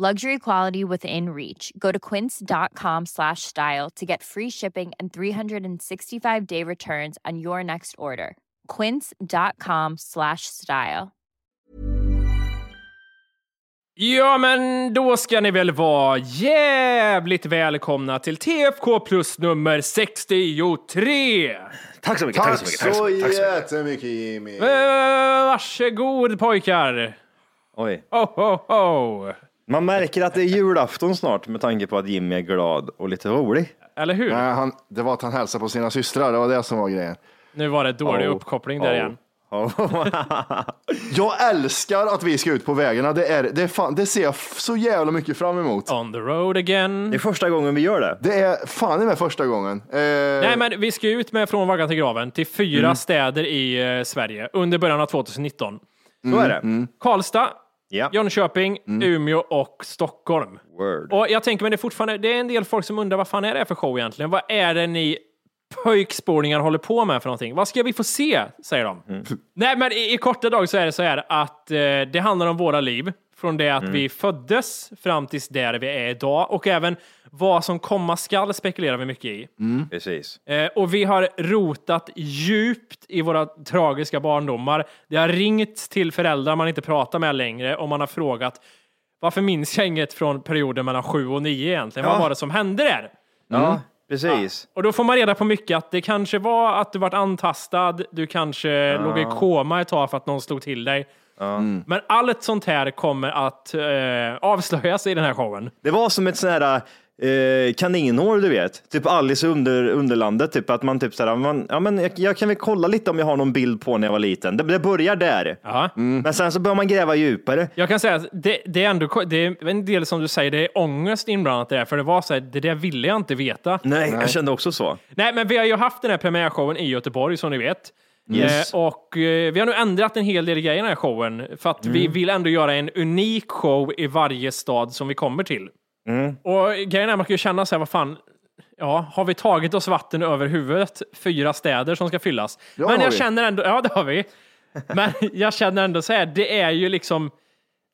Luxury quality within reach. Go to quince.com slash style to get free shipping and 365 day returns on your next order. Quince.com slash style. Ja, men då ska ni väl vara jävligt välkomna till TFK plus nummer 63! Tack så mycket. Tack, Tack, så mycket. Tack så så mycket. jättemycket Jimmy. Eh, varsågod pojkar! Oj. Ho, ho, ho! Man märker att det är julafton snart med tanke på att Jimmy är glad och lite rolig. Eller hur? Nej, han, det var att han hälsade på sina systrar, det var det som var grejen. Nu var det dålig Oh. uppkoppling där Oh. igen. Jag älskar att vi ska ut på vägarna, det, är, det, är fan, det ser jag så jävla mycket fram emot. On the road again. Det är första gången vi gör det. Det är fan i mig första gången. Eh, Nej, men vi ska ut med Från vaggan till graven till fyra Mm. städer i eh, Sverige under början av 2019. Så är det. Karlstad, Ja. Jönköping, Umeå och Stockholm. Word. Och jag tänker, men det är fortfarande, det är en del folk som undrar vad fan är det här för show egentligen? Vad är det ni pojkspårningar håller på med för någonting? Vad ska vi få se? Säger de. Nej, men i, i korta drag så är det så här att eh, det handlar om våra liv. Från det att vi föddes fram tills där vi är idag och även vad som komma skall spekulerar vi mycket i. Precis. Eh, och vi har rotat djupt i våra tragiska barndomar. Det har ringt till föräldrar man inte pratar med längre och man har frågat varför minns jag inget från perioden mellan sju och nio egentligen? Vad Ja. var det som hände där? Ja, precis. Och då får man reda på mycket att det kanske var att du vart antastad, du kanske låg i koma ett tag för att någon slog till dig. Men allt sånt här kommer att eh, avslöjas i den här showen. Det var som ett sånt här eh, kaninhår, du vet. Typ Alice i under, Underlandet, typ att man typ såhär, man, ja men jag, jag kan väl kolla lite om jag har någon bild på när jag var liten. Det, det börjar där. Ja. Men sen så börjar man gräva djupare. Jag kan säga att det, det är ändå det är en del som du säger, det är ångest inblandat där, för det var så här, det där ville jag inte veta. Nej, jag kände också så. Nej, men vi har ju haft den här premiärshowen i Göteborg som ni vet. Yes. Eh, och eh, vi har nu ändrat en hel del grejer i den här showen för att vi vill ändå göra en unik show i varje stad som vi kommer till. Och grejen är man kan ju känna så här, vad fan, ja, har vi tagit oss vatten över huvudet? Fyra städer som ska fyllas. Ja, men jag känner ändå, ja det har vi. Men jag känner ändå så här, det är ju liksom,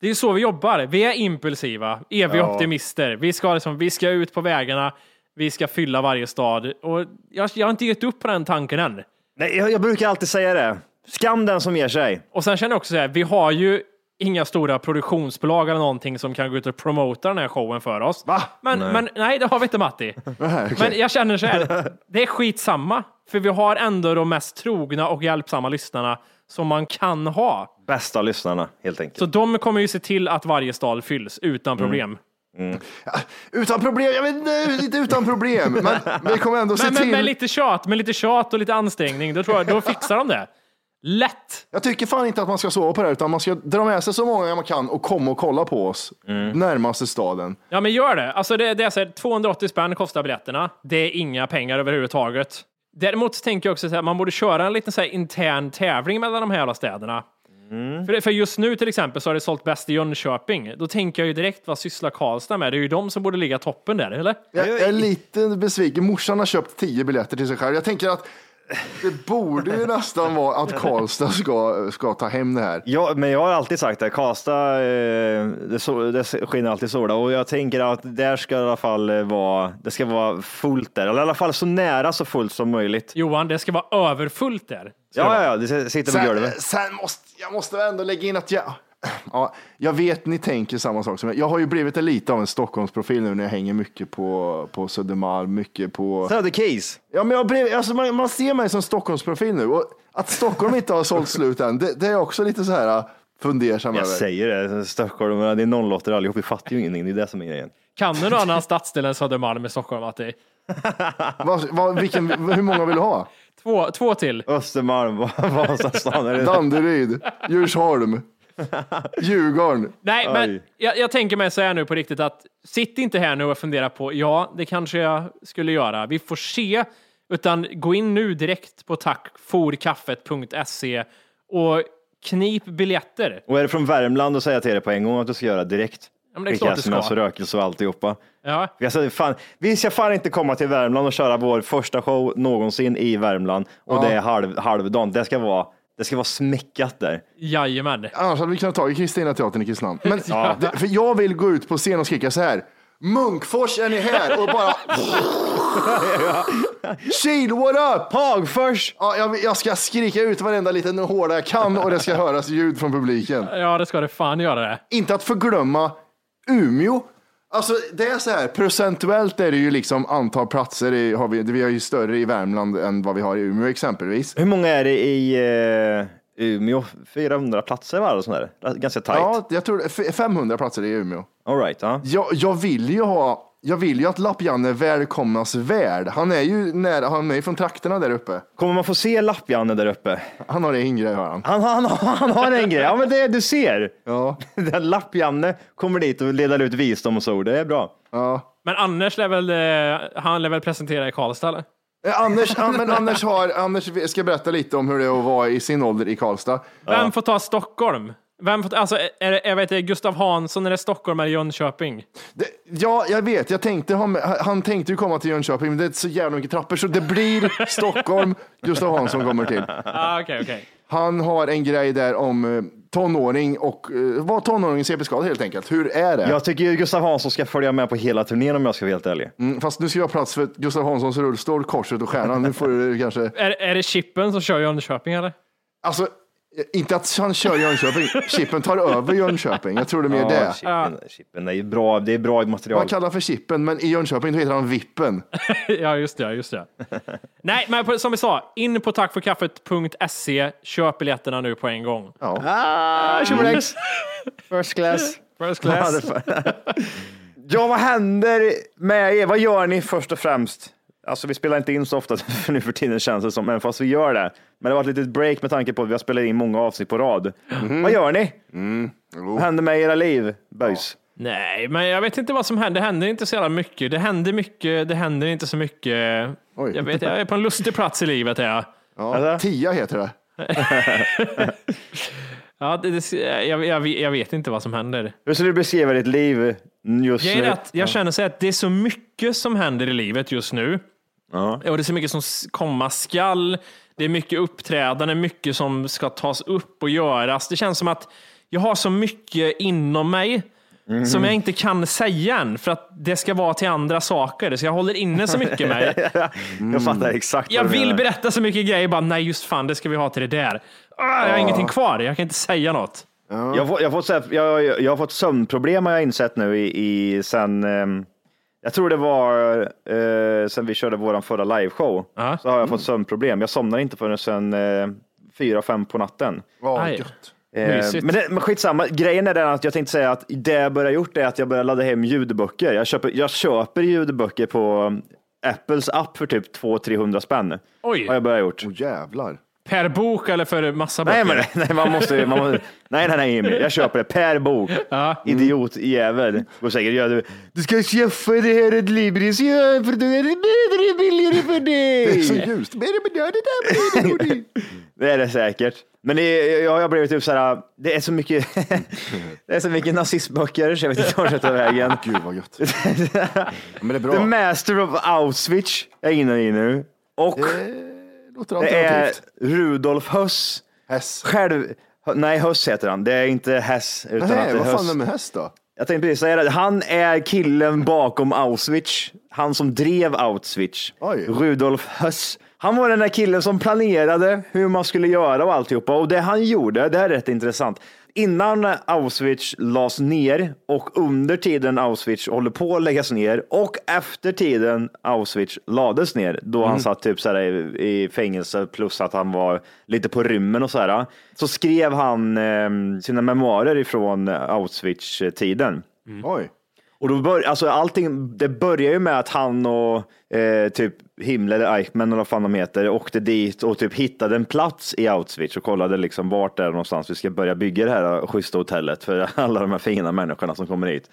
det är så vi jobbar. Vi är impulsiva, eviga Ja. optimister. Vi ska, liksom, vi ska ut på vägarna, vi ska fylla varje stad. Och jag, jag har inte gett upp på den tanken än. Nej, jag, jag brukar alltid säga det. Skam den som ger sig. Och sen känner jag också så här, vi har ju inga stora produktionsbolag eller någonting som kan gå ut och promota den här showen för oss. Va? Men nej, men, nej det har vi inte Matti. Okej. Men jag känner så här, det är skitsamma. För vi har ändå de mest trogna och hjälpsamma lyssnarna som man kan ha. Bästa lyssnarna, helt enkelt. Så de kommer ju se till att varje stad fylls utan problem. Utan problem, jag vet inte, inte utan problem. Men vi kommer ändå se Men, men till. med lite tjat, med lite tjat och lite ansträngning, då tror jag, då fixar de det. Lätt! Jag tycker fan inte att man ska sova på det här, utan man ska dra med sig så många man kan och komma och kolla på oss. Närmaste staden. Ja men gör det. Alltså det, det är så här, 280 spänn kostar biljetterna. Det är inga pengar överhuvudtaget. Däremot tänker jag också att man borde köra en liten så här intern tävling mellan de här jävla städerna. För, för just nu till exempel så har det sålt bäst i Jönköping. Då tänker jag ju direkt, vad sysslar Karlstad med? Det är ju de som borde ligga toppen där, eller? Jag är lite besviken. Morsan har köpt tio biljetter till sig själv. Jag tänker att det borde ju nästan vara att Karlstad ska, ska ta hem det här. Ja, men jag har alltid sagt det. Karlstad, eh, det, so- det skiner alltid sola och jag tänker att där ska i alla fall eh, vara, det ska vara fullt där, eller i alla fall så nära så fullt som möjligt. Johan, det ska vara överfullt där. Ja, ja, ja, det sitter på Sen, golvet. sen måste jag måste ändå lägga in att jag, Ja, jag vet ni tänker samma sak som jag. Jag har ju blivit lite av en Stockholmsprofil nu när jag hänger mycket på, på Södermalm, mycket på... Söderkis. Ja, men jag blev, alltså man, man ser mig som Stockholmsprofil nu och att Stockholm inte har sålt slut än, det, det är också lite så här äh, fundersam Jag över. säger det, Stockholm, det är nollåttor allihop, vi fattar ju ingenting, det är det som är grejen. Kan du någon annan stadsdel än Södermalm i Stockholm? Att det är Vad, vad, vilken, hur många vill du ha? två, två till. Östermalm, Vasastan, är det? Danderyd, Djursholm, Djurgården. Nej, men jag, jag tänker mig så här nu på riktigt att sitt inte här nu och fundera på ja, det kanske jag skulle göra. Vi får se, utan gå in nu direkt på tackforkaffet.se och knip biljetter. Och är det från Värmland och säga till dig på en gång att du ska göra direkt? Ja, men det är klart sms och rökelse och alltihopa. Ja, säger, fan, vi ska fan inte komma till Värmland och köra vår första show någonsin i Värmland och det är halv, halvdan. Det ska vara, det ska vara smäckat där. jajamän. Annars hade vi kunnat ta i Kristina teatern i Kristinehamn. Men det, för jag vill gå ut på scen och skrika så här. Munkfors är ni här och bara. Kil, what up? Hagfors! Ja, jag, jag ska skrika ut varenda liten håla jag kan och det ska höras ljud från publiken. Ja, det ska det fan göra det. Inte att förglömma Umeå. Alltså det är så här, procentuellt är det ju liksom antal platser, i, har vi, vi har ju större i Värmland än vad vi har i Umeå exempelvis. Hur många är det i eh, Umeå? 400 platser va? eller sånt där? Ganska tajt. Ja, jag tror det är f- 500 platser i Umeå. All right, ja. Jag, jag vill ju ha, jag vill ju att Lapp-Janne välkomnas väl. Han är ju nära, han är ju från trakterna där uppe. Kommer man få se Lapp-Janne där uppe? Han har en grej har han. Han, han, han har en grej. Ja, men det du ser. Ja, Den Lapp-Janne kommer dit och leder ut visdomsord. Det är bra. ja. Men Anders lär väl, eh, han lär väl presentera i Karlstad eller? Eh, Anders, men Anders, har, Anders ska berätta lite om hur det är att vara i sin ålder i Karlstad. Vem får ta Stockholm? Vem alltså, är det, jag vet inte, Gustav Hansson, är det Stockholm eller Jönköping? Det, ja, jag vet. Jag tänkte, ha med- han tänkte ju komma till Jönköping, men det är så jävla mycket trappor så det blir Stockholm. Gustav Hansson kommer till. Ah, Okej, okej. Han har en grej där om eh, tonåring och eh, vad tonåring CP-skadad helt enkelt. Hur är det? Jag tycker ju Gustav Hansson ska följa med på hela turnén om jag ska vara helt ärlig. Mm, fast nu ska jag ha plats för Gustav Hanssons rullstol, korset och stjärnan. Nu får du kanske... Är, är det Chippen som kör Jönköping eller? Alltså, inte att han kör Jönköping. Chippen tar över Jönköping. Jag tror det är mer det. Chippen, chippen är ju bra. Det är bra material. Man kallar för Chippen, men i Jönköping då heter han Vippen. ja, just det. Just det. Nej, men som vi sa, in på tackforkaffet.se, köp biljetterna nu på en gång. Ja. Ah, tjomeläx. First class. First class. Ja, vad händer med er? Vad gör ni först och främst? Alltså, vi spelar inte in så ofta för nu för tiden känns det som, men fast vi gör det. Men det var ett litet break med tanke på att vi har spelat in många avsnitt på rad. Vad gör ni? Vad händer med era liv, boys? Nej, men jag vet inte vad som händer. Det händer inte så jävla mycket. Det händer mycket, det händer inte så mycket. Oj. Jag vet, jag är på en lustig plats i livet. Är jag. Ja. Alltså? Tia heter det. Ja, det, det, jag, jag, jag vet inte vad som händer. Hur skulle du beskriva ditt liv just Grejen nu? att jag känner så att det är så mycket som händer i livet just nu. Ja. Och det är så mycket som komma skall. Det är mycket uppträdande, mycket som ska tas upp och göras. Det känns som att jag har så mycket inom mig Mhm. som jag inte kan säga än för att det ska vara till andra saker. Så jag håller inne så mycket med det. Jag fattar exakt Jag vill menar. berätta så mycket grejer, bara nej just fan det ska vi ha till det där. Ah, jag har ingenting kvar, jag kan inte säga något. Fått- jag, jag, jag, jag har fått sömnproblem har jag insett nu i, i sen, ehm, jag tror det var eh, sen vi körde våran förra liveshow, Ja. så har jag fått sömnproblem. Jag somnar inte förrän sen eh, fyra, fem på natten. Eh, Mysigt. men, det, men skitsamma, grejen är den att jag tänkte säga att det jag börjar gjort är att jag börjar ladda hem ljudböcker. Jag köper, jag köper ljudböcker på Apples app för typ 200-300 spänn. Oj. Har jag börjat gjort. Åh jävlar. Per bok eller för massa böcker? Nej, men, nej, man måste, man måste, nej, nej, nej, Emil. Jag köper det per bok. Ja. Idiotjävel. Och säkert, ja, du, du ska skaffa det här ett Libris, ja, för då är det bättre, billigare för dig. Det är så ljust. Det är det säkert. Men det, är- jag har blivit typ så här, det är så mycket, det är så mycket nazistböcker så jag vet inte vart jag tar vägen. Gud vad gött. Men det är The bra. Master of Auschwitz är inne i nu. Och Det låter det är alternativt. Rudolf Höss. Häst. Själv, nej Höss heter han. Det är inte Hess. Utan att det Nej, är vad fan Höss. är det med häst då? Jag tänkte precis säga det. Han är killen bakom Auschwitz. Han som drev Auschwitz. Oj. Rudolf Höss. Han var den där killen som planerade hur man skulle göra och alltihopa. Och det han gjorde, det här är rätt intressant. Innan Auschwitz lades ner och under tiden Auschwitz håller på att läggas ner och efter tiden Auschwitz lades ner, då han satt typ så här i, i fängelse plus att han var lite på rymmen och så här, så skrev han eh, sina memoarer ifrån Auschwitz-tiden. Oj. Och då bör, alltså allting, det börjar ju med att han och eh, typ Himmler eller Eichmann eller vad fan de heter åkte dit och typ hittade en plats i Auschwitz och kollade liksom vart det är någonstans vi ska börja bygga det här schyssta hotellet för alla de här fina människorna som kommer hit.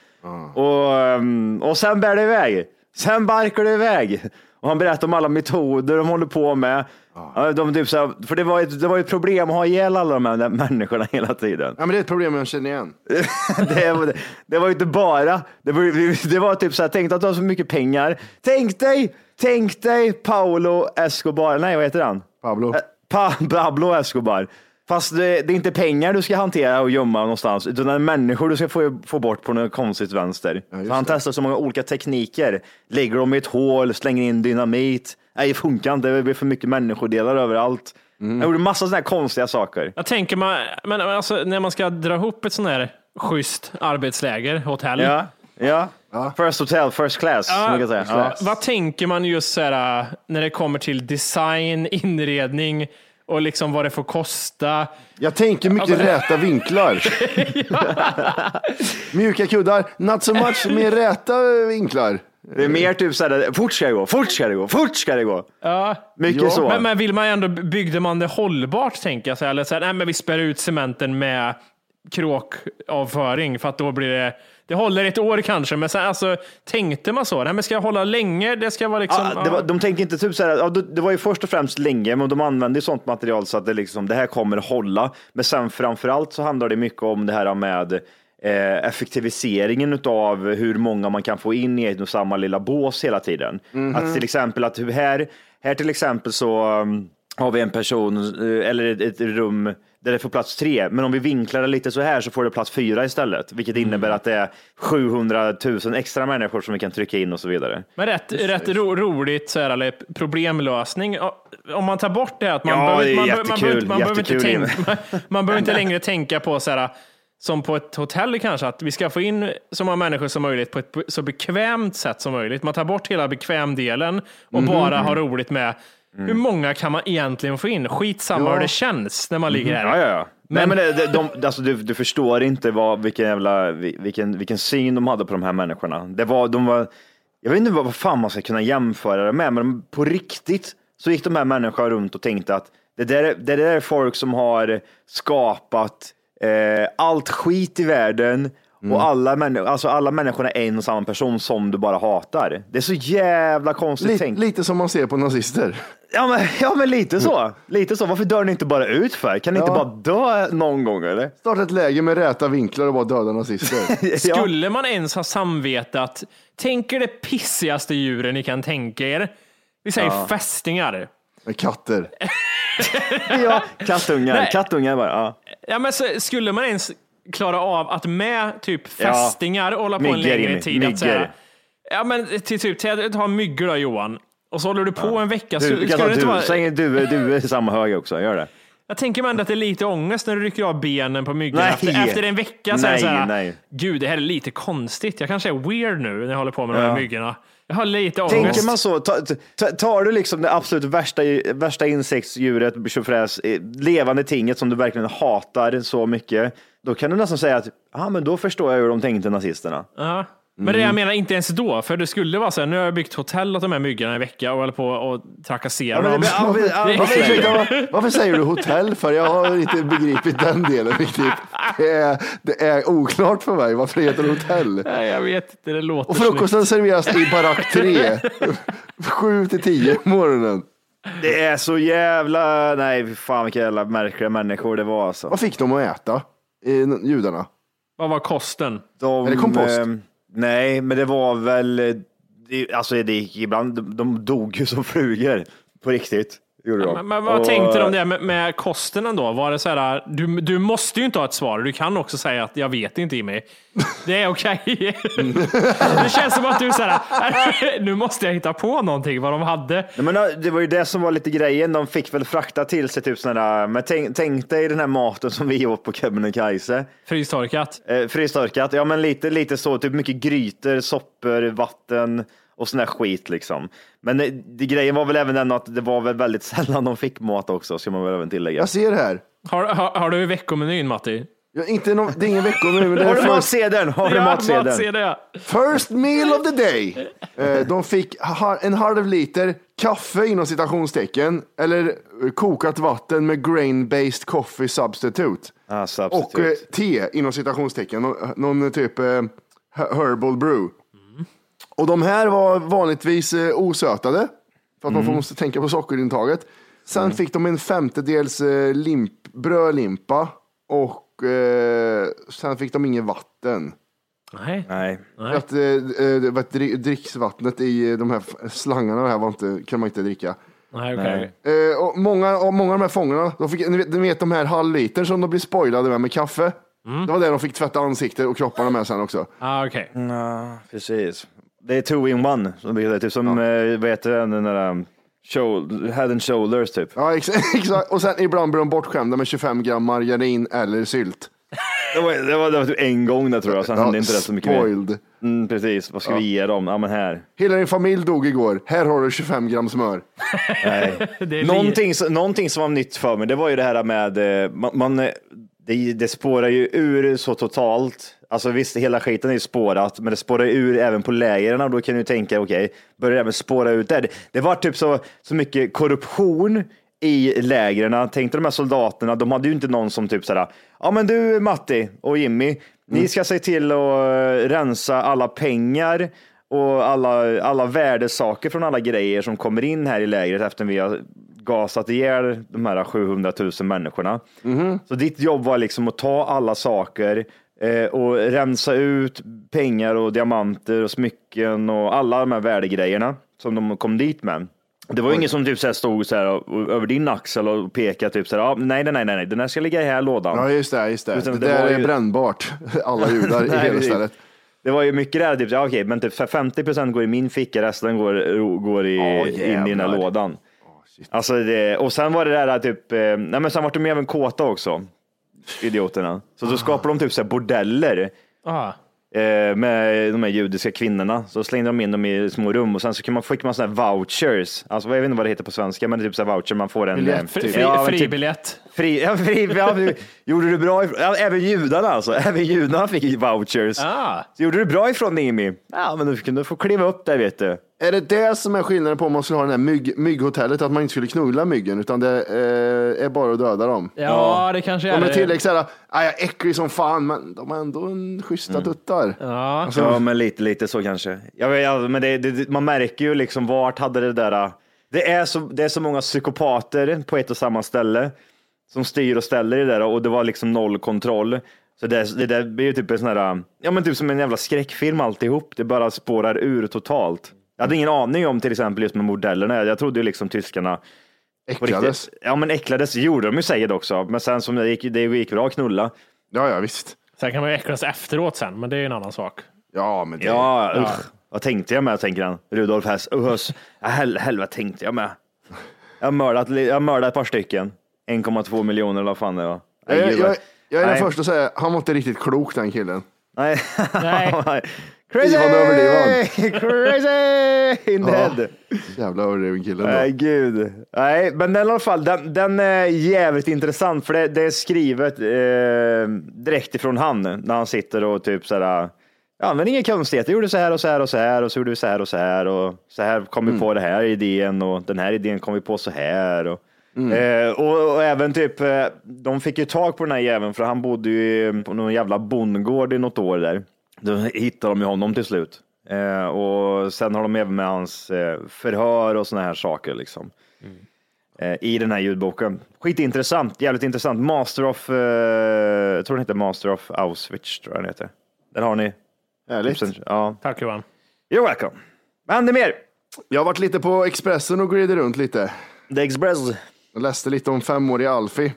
Och, ehm, och sen bär det iväg. Sen barkar det iväg. Och han berättar om alla metoder de håller på med. Ja, De typ så här, för det var, ett, det var ett problem att ha ihjäl alla de här människorna hela tiden. Ja, men det är ett problem jag känner igen. det, var, det var inte bara, det var, det var typ så här, tänk att du har så mycket pengar. Tänk dig, tänk dig Paolo Escobar, nej vad heter han? Pablo. Eh, Pa, Pablo Escobar. Fast det, det är inte pengar du ska hantera och gömma någonstans, utan det är människor du ska få, få bort på något konstigt vänster. så han det. testar så många olika tekniker. Lägger dem i ett hål, slänger in dynamit. Nej, det funkar inte. Det blir för mycket människodelar överallt. Mm. Jag gjorde massa sådana här konstiga saker. Jag tänker man, men alltså, när man ska dra ihop ett sånt här schysst arbetsläger, hotell. Ja, ja. First hotel, first class, man kan säga. Ja. Vad tänker man just så här, när det kommer till design, inredning och liksom vad det får kosta? Jag tänker mycket Alltså- räta vinklar. Mjuka kuddar, not so much, mer räta vinklar. Det är mer typ såhär, fort ska det gå, fort ska det gå, fort ska det gå. Ja. Mycket Ja, så. Men, men vill man ändå, byggde man det hållbart tänker jag? Så här, eller så här, nej men vi spär ut cementen med kråkavföring för att då blir det, det håller ett år kanske, men sen, alltså, tänkte man så? Nej men ska jag hålla länge? Det ska vara liksom... Ja, det var, de tänkte inte typ såhär, ja, det var ju först och främst länge, men de använde ju sånt material så att det, liksom, det här kommer hålla. Men sen framförallt så handlar det mycket om det här med eh, effektiviseringen av hur många man kan få in i ett och samma lilla bås hela tiden. Att till exempel att här, här till exempel så um, har vi en person eh, eller ett, ett rum där det får plats tre, men om vi vinklar det lite så här så får det plats fyra istället, vilket innebär att det är 700 000 extra människor som vi kan trycka in och så vidare. Men rätt, rätt ro, roligt, så här, problemlösning. Om man tar bort det att man Ja, behöver, man, man, behöver, man, behöver inte jättekul. tänka, man, man behöver inte längre tänka på så här, som på ett hotell kanske, att vi ska få in så många människor som möjligt på ett så bekvämt sätt som möjligt. Man tar bort hela bekvämdelen och Mhm. bara har roligt med hur många kan man egentligen få in? Skitsamma hur det känns när man ligger här. Ja, ja, ja. Nej, men det, de, alltså, du, du förstår inte vad, vilken, jävla, vilken, vilken syn de hade på de här människorna. Det var, de var, jag vet inte vad, vad fan man ska kunna jämföra det med, men på riktigt så gick de här människorna runt och tänkte att det där, det där är folk som har skapat eh, allt skit i världen och alla, människor, alltså alla människorna är en och samma person som du bara hatar. Det är så jävla konstigt Lite, tänkt. lite som man ser på nazister. Ja men, ja men lite så. Lite så. Varför dör ni inte bara ut för? Kan ni inte Ja. bara dö någon gång eller? Starta ett läge med räta vinklar och bara döda nazister. Ja. Skulle man ens ha samvete att tänk er det pissigaste djuren ni kan tänka er. Vi säger fästingar. Med katter. ja, kattungar. Nej. Kattungar bara. Ja. Ja, men så, skulle man ens klara av att med typ Ja. fästingar hålla på en Myggor, längre Jimmy. tid? Att säga, Myggor. ja, men till typ, ta myggor då Johan. Och så håller du på en vecka. Du, så, du kan ta det inte du. vara, Släng du, du är i samma hög också. Gör det. jag tänker mig ändå att det är lite ångest när du rycker av benen på myggorna. Nej. Efter, efter en vecka så Nej, så här, nej. gud det här är lite konstigt. Jag kanske är weird nu när jag håller på med de här Ja. myggorna. Jag har lite ångest. Tänker man så, ta, ta, tar du liksom det absolut värsta, värsta insektsdjuret, tjofräs, levande tinget som du verkligen hatar så mycket, då kan du nästan säga att, ja men då förstår jag hur de tänkte nazisterna. Men det jag menar inte ens då, för det skulle vara så här, nu har jag byggt hotell åt de här myggorna i vecka och håller på och trakassera Ja, dem. Varför, varför säger du hotell för? Jag har inte begripit den delen riktigt. Det är, det är oklart för mig varför det heter hotell. Nej, jag vet inte, det låter Och frukosten serveras i barack 3. 7 till 10 på morgonen. Det är så jävla, nej fan vilka jävla märkliga människor det var alltså. Vad fick de att äta? Judarna? Vad var kosten? De, Är det kompost? Nej, men det var väl, eh, det, alltså det gick ibland, de, de dog ju som flugor. På riktigt. Gjorde de. Men, men vad Och- tänkte de där med, med kosten ändå? Var det så här, du, du måste ju inte ha ett svar. Du kan också säga att jag vet inte Jimmy. Det är okej. det känns som att du så här, nu måste jag hitta på någonting vad de hade. Men det var ju det som var lite grejen. De fick väl frakta till sig typ sådana men tänk, tänk dig den här maten som vi åt på Kebnekaise. Frystorkat. Eh, frystorkat, ja men lite, lite så, typ mycket grytor, soppor, vatten och sån här skit liksom. Men det, det, grejen var väl även den att det var väl väldigt sällan de fick mat också, ska man väl även tillägga. Jag ser det här. Har, har, har du veckomenyn Matti? Ja, inte någon, det är ingen veckomeny, Har du matsedeln? Har du matsedeln? matsedeln, ja. first meal of the day. Eh, De fick en halv liter kaffe inom citationstecken eller eh, kokat vatten med grain-based coffee substitute. Ah, Och substitute. eh, te inom citationstecken, någon, någon typ eh, herbal brew. Och de här var vanligtvis eh, osötade, för att man får, måste tänka på sockerintaget. Sen fick de en femtedels eh, limp, brödlimpa och eh, sen fick de inget vatten. Nej. Nej. Att, eh, eh, det var ett dri- dricksvattnet i eh, de här slangarna här var inte, kan man inte dricka. Nej, okej. Nej. Eh, och många, och många av de här fångarna, de fick, ni, vet, ni vet de här halvliter som de blir spoilade med med kaffe. Det var det de fick tvätta ansiktet och kropparna med sen också. Ah, okej. Ja, precis. Det är two in one, som det heter. Typ som, eh, vad heter den, den där um, head and shoulders typ. Ja, ex exakt. Och sen ibland blir de bortskämda med 25 gram margarin eller sylt. Det var, det var, det var typ en gång där tror jag, sen hände inte det så mycket mer. spoiled. Mm, precis, vad ska vi ge dem? Ja men här. Hela din familj dog igår. Här har du 25 gram smör. Nej. Någonting, som- någonting som var nytt för mig, det var ju det här med, eh, man, man, eh, det, det spårar ju ur så totalt. Alltså visst, hela skiten är ju spårat, men det spårar ur även på lägren och då kan du tänka, okej, börjar det även spåra ut där. Det, var typ så, så mycket korruption i lägren. Tänk dig de här soldaterna, de hade ju inte någon som typ sådär, ja men du Matti och Jimmy, ni ska se till att eh, rensa alla pengar och alla, alla värdesaker från alla grejer som kommer in här i lägret efter vi har gasat ihjäl de här 700 000 människorna. Så ditt jobb var liksom att ta alla saker eh, och rensa ut pengar och diamanter och smycken och alla de här värdegrejerna som de kom dit med. Det var ju ingen som typ så här stod så här över din axel och pekade typ så här, ah, nej, nej, nej, nej, den här ska ligga i här lådan. Ja, just det. Just det. Utan det, det där var är ju- brännbart. Alla judar i hela stället. Det var ju mycket där, typ, ja, okej, men typ 50 procent går i min ficka, resten går, går i, Ja, in i den här jävlar. Alltså det, och sen var det där typ, eh, nej men sen var de även kåta också, idioterna. Så då skapade de typ så bordeller Ah. eh, med de här judiska kvinnorna. Så slängde de in dem i små rum och sen så kan man, fick man sådana här vouchers. Alltså jag vet inte vad det heter på svenska, men det är typ så här voucher man får en. Biljett, eh, Fri, fri, ja, men typ- fribiljett. Fri, ja, fri, ja, gjorde du bra ifrån, även judarna alltså, även judarna fick vouchers. Ah. Så gjorde du bra ifrån Jimmy? Ja, men du kunde få kliva upp där vet du. Är det det som är skillnaden på om man skulle ha det här mygg, mygghotellet, att man inte skulle knulla myggen, utan det eh, är bara att döda dem? Ja, det kanske är De är det. tillräckligt såhär, "Aj, jag är äcklig som fan, men de har ändå en schyssta Mm. tuttar. Ja. Ja, men lite, lite så kanske. Ja, men, ja, men det, det, man märker ju liksom vart hade det där. Det är, så, det är så många psykopater på ett och samma ställe som styr och ställer i det där och det var liksom noll kontroll. Så det, det där blir ju typ en sån här, ja men typ som en jävla skräckfilm alltihop. Det bara spårar ur totalt. Jag hade ingen aning om till exempel just med modellerna. Jag trodde ju liksom tyskarna Äcklades. riktigt- Ja men äcklades gjorde de ju säkert också. Men sen som det gick, det gick bra att knulla. Ja, ja, visst. Sen kan man ju äcklas efteråt sen, men det är ju en annan sak. Ja, men det... Ja, usch. Vad tänkte jag med, tänker han. Rudolf Hess. Usch. Ja, hel, helvete tänkte jag med. Jag har mördat, jag har mördat ett par stycken. 1,2 miljoner eller vad fan det var. Jag, jag, vad- jag är den första att säga, han var inte riktigt klok den killen. Nej. Nej. Crazy! Ivan överdriven. Crazy in the head. Jävla överdriven killen. Nej, gud. Nej, men den i alla fall, den, den är jävligt intressant för det, det är skrivet eh, direkt ifrån han när han sitter och typ såhär, ja men inga konstigheter, jag gjorde så här och så här och så här och så gjorde vi så här och så här och så här kom vi på det här idén och den här idén kom vi på så här. Och, eh, och, och även typ, eh, de fick ju tag på den här jäveln för han bodde ju på någon jävla bondgård i något år där. Då hittade de ju honom till slut. Eh, och sen har de även med hans eh, förhör och såna här saker liksom. Eh, I den här ljudboken. Skitintressant, jävligt intressant. Master of, eh, jag tror den heter Master of Auschwitz, tror jag den heter. Den har ni. Härligt. Ja, Tack Johan. you're welcome. Vad händer mer? Jag har varit lite på Expressen och glidit runt lite. The Express. Jag läste lite om femåriga Alfie.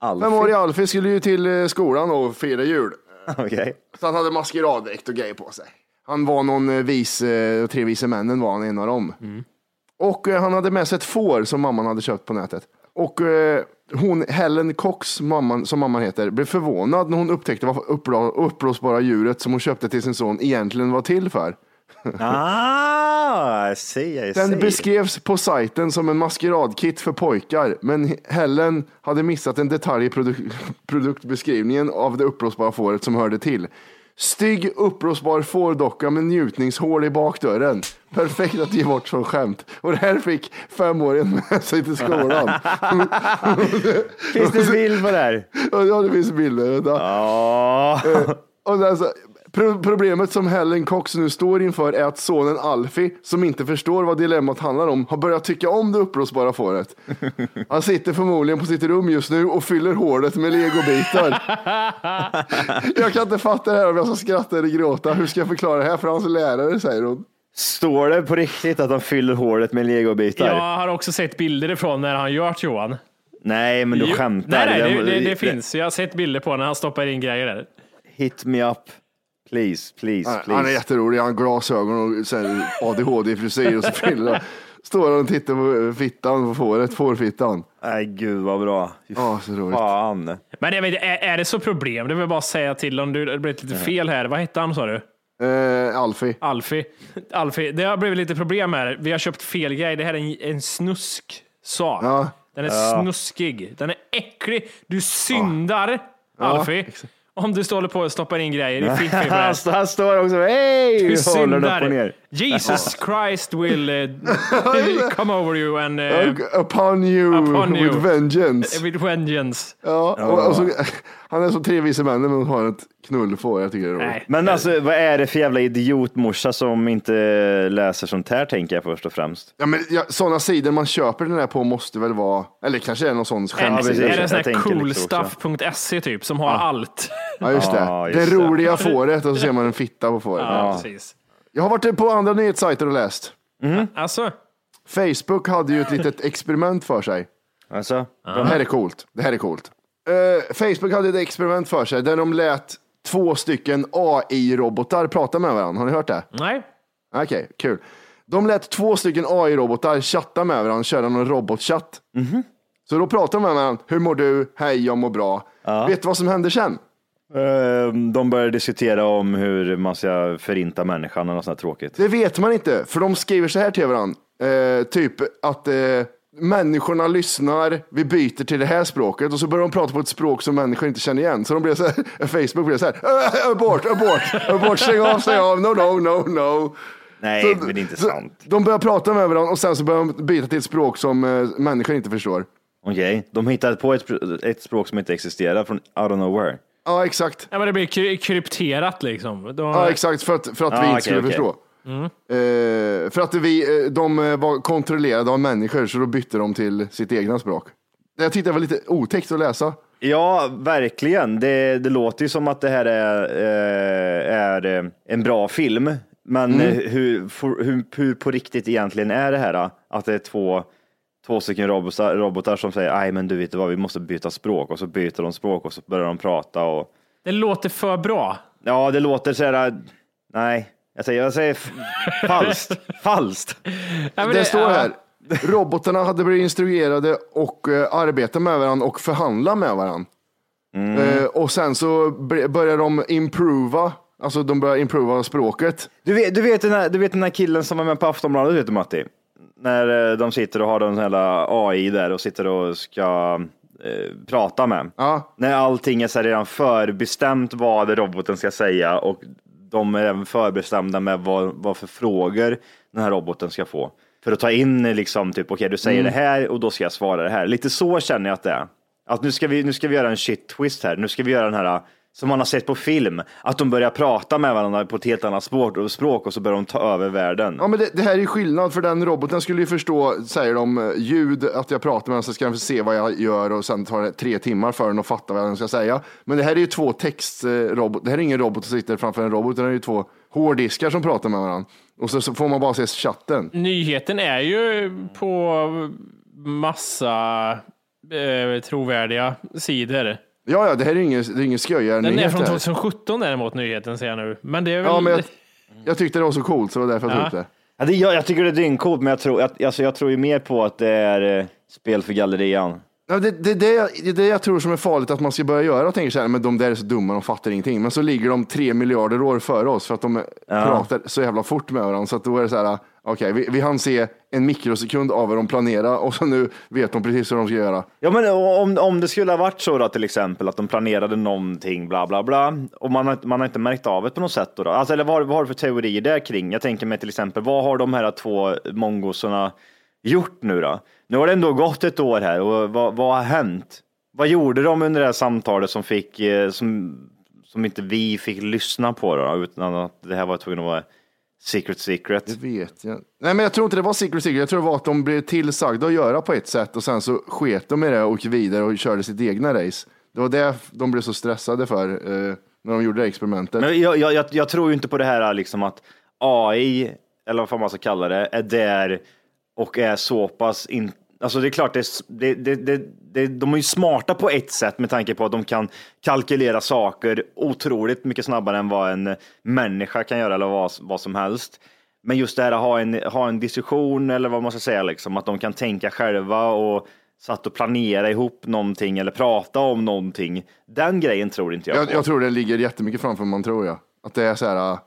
Alfie. Femåriga Alfie skulle ju till eh, skolan och fira jul. Okej. Så han hade maskeraddräkt och grejer på sig. Han var någon eh, vis, eh, tre vise männen var han en av dem. Och eh, han hade med sig ett får som mamman hade köpt på nätet. Och hon, Helen Cox, mamman, som mamman heter, blev förvånad när hon upptäckte vad uppblå- uppblåsbara djuret som hon köpte till sin son egentligen var till för. Ah, I see, I Den see. beskrevs på sajten som en maskeradkit för pojkar, men Helen hade missat en detalj i produ- produktbeskrivningen av det uppblåsbara fåret som hörde till. Stygg uppblåsbar fårdocka med njutningshål i bakdörren. Perfekt att ge bort som skämt. Och det här fick femåringen med sig till skolan. Finns det en bild på det här? ja, det finns bilder. Vänta. Ja. Och sen så, pro- problemet som Helen Cox nu står inför är att sonen Alfie, som inte förstår vad dilemmat handlar om, har börjat tycka om det uppblåsbara fåret. Han sitter förmodligen på sitt rum just nu och fyller hålet med legobitar. Jag kan inte fatta det här om jag ska skratta eller gråta. Hur ska jag förklara det här för hans lärare, säger hon. Står det på riktigt att de fyller hålet med legobitar? Jag har också sett bilder ifrån när han gör det, Johan. Nej, men du Jo- skämtar. Nej, nej, det, Den- det, det finns. Jag har sett bilder på när han stoppar in grejer där. Hit me up. Please, please, Han- please. Han är jätterolig, han har glasögon och ADHD-frisyr och så Står han och tittar på fittan på fåret, fårfittan. Nej, gud vad bra. Ja, så roligt. Fan. Men jag vet, är, är det så problem? Det vill jag bara säga till om du, det blev lite fel här. Vad hette han sa du? Eh, Alfie. Alfie. Alfie, det har blivit lite problem här. Vi har köpt fel grej. Det här är en, en snusk-sak. Ja. Den är snuskig. Den är äcklig. Du syndar, Alfie. Om du står på och stoppar in grejer i fiffi på det här. Han, han står också, hej! Du Håller upp och ner. Jesus Christ will uh, come over you and uh, Upon you Upon you. with vengeance. with vengeance. Ja, och, och så, han är som tre vise männen men har ett knullfår. Jag tycker det är roligt. Nej. Men alltså, vad är det för jävla idiotmorsa som inte läser sånt här, tänker jag först och främst. Ja, men ja, sådana sidor man köper den här på måste väl vara, eller kanske är någon sån skämtsida. är det en sån här coolstuff.se typ som har allt? Ja, just det. Ja, just det det. roliga fåret och så ser man en fitta på fåret. Ja, precis. Jag har varit på andra nyhetssajter och läst. Alltså, Facebook hade ju ett litet experiment för sig. Alltså, Det här är coolt. Det här är coolt. Eh, Facebook hade ett experiment för sig där de lät två stycken AI-robotar prata med varandra. Har ni hört det? nej. Okej, kul. De lät två stycken AI-robotar chatta med varandra, köra någon robotchatt. Så då pratar de med varandra. Hur mår du? Hej, jag mår bra. Vet du vad som hände sen? Ehm, de börjar diskutera om hur man ska förinta människan och något sånt här tråkigt. Det vet man inte, för de skriver så här till varandra. Eh, typ att eh, människorna lyssnar, vi byter till det här språket och så börjar de prata på ett språk som människor inte känner igen. Så de blir så här, Facebook blir så här, "Äh, abort, abort, abort, stäng av, stäng av, no, no, no, no. Nej, Så- men det är inte sant. De börjar prata med varandra och sen så börjar de byta till ett språk som eh, människor inte förstår. Okej, de hittade på ett, ett språk som inte existerar från out of nowhere. Ja, exakt. Ja, men det blir kry- krypterat liksom. De, Ja, exakt, för att, för att vi Ja, inte okej, skulle okej. förstå. Eh, för att vi, eh, de eh, var kontrollerade av människor, så då bytte de till sitt egna språk. Jag tyckte det var lite otäckt att läsa. Ja, verkligen. Det, det låter ju som att det här är, är en bra film. Men eh, hur, hur, hur på riktigt egentligen är det här? då? Att det är två, två stycken robotar, robotar som säger, nej men du vet vad, vi måste byta språk. Och så byter de språk och så börjar de prata. Och... Det låter för bra. Ja, det låter så här, nej. Jag säger, jag säger falskt. falskt. Ja, men det, står ja. här, robotarna hade blivit instruerade och uh, arbeta med varandra och förhandla med varandra. Eh, och sen så börjar de improva, alltså de börjar improva språket. Du vet, du, vet den här, du vet den här killen som var med på Aftonbladet, vet du Matti? När eh, de sitter och har den här AI där och sitter och ska eh, prata med. Ja. När allting är så redan förbestämt vad roboten ska säga och de är även förbestämda med vad, vad för frågor den här roboten ska få. För att ta in liksom, typ, okej du säger det här och då ska jag svara det här. Lite så känner jag att det är. Att nu ska vi, nu ska vi göra en shit twist här. Nu ska vi göra den här som man har sett på film. Att de börjar prata med varandra på ett helt annat språk och, språk och så börjar de ta över världen. Ja, men det, det här är ju skillnad, för den roboten skulle ju förstå, säger de, eh, ljud, att jag pratar med den så ska den se vad jag gör och sen tar det tre timmar för den att fatta vad den ska säga. Men det här är ju två textrobot, det här är ingen robot som sitter framför en robot, utan det är ju två hårddiskar som pratar med varandra. Och så, så får man bara se chatten. Nyheten är ju på massa eh, trovärdiga sidor. Ja, ja, det här är ingen, det är ingen Den är från här. 2017 däremot, nyheten ser jag nu. Men det är väl... Ja, men jag, jag tyckte det var så coolt så det var därför jag tog Ja. upp det. Ja, det, jag, jag tycker det är dyngcoolt, men jag tror, att, alltså, jag tror ju mer på att det är eh, spel för gallerian. Ja, det, det, det, jag- är det jag tror som är farligt att man ska börja göra och tänker så här, men de där är så dumma, de fattar ingenting. Men så ligger de tre miljarder år före oss för att de pratar så jävla fort med varandra. Så att då är det så här, okej, vi, vi hann se en mikrosekund av vad de planerar och så nu vet de precis vad de ska göra. Ja, men om, om det skulle ha varit så då till exempel att de planerade någonting, bla bla bla, och man har, man har inte märkt av det på något sätt då? då? Alltså, eller vad, vad har du för teorier där kring? Jag tänker mig till exempel, vad har de här två mongosarna gjort nu då? Nu har det ändå gått ett år här och vad, vad har hänt? Vad gjorde de under det här samtalet som fick, eh, som, som inte vi fick lyssna på då, utan att det här var tvungen att vara secret secret? Det vet jag. Nej, men jag tror inte det var secret secret. Jag tror det var att de blev tillsagda att göra på ett sätt och sen så sket de i det och gick vidare och körde sitt egna race. Det var det de blev så stressade för eh, när de gjorde det experimentet. Men jag, jag, jag, jag tror ju inte på det här liksom att AI, eller vad fan man ska kalla det, är där och är så pass in, Alltså det är klart, det, det, det, det, de är ju smarta på ett sätt med tanke på att de kan kalkylera saker otroligt mycket snabbare än vad en människa kan göra eller vad, vad som helst. Men just det här att ha en, ha en diskussion eller vad man ska säga, liksom, att de kan tänka själva och satt och planera ihop någonting eller prata om någonting. Den grejen tror inte jag, Jag, på. jag tror det ligger jättemycket framför man tror jag. Att det är så här,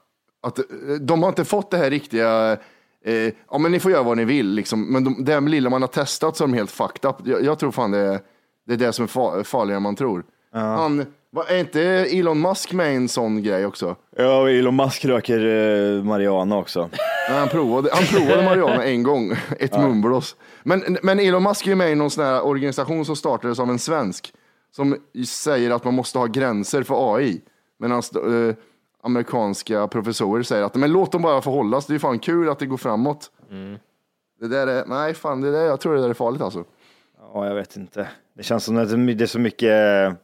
att de har inte fått det här riktiga, eh, ja men ni får göra vad ni vill liksom. Men de, det lilla man har testat så är de helt fucked up. Jag, jag tror fan det är, det är det som är fa- farligare än man tror. Han, vad, är inte Elon Musk med i en sån grej också? Ja, Elon Musk röker eh, marijuana också. Nej, han provade, han provade marijuana en gång, ett mumblås. Men, men Elon Musk är med i någon sån här organisation som startades av en svensk som säger att man måste ha gränser för AI. Medan eh, amerikanska professorer säger att men låt dem bara få hållas, det är fan kul att det går framåt. Det där är, nej fan, det där, jag tror det där är farligt alltså. Ja, jag vet inte. Det känns som att det är så mycket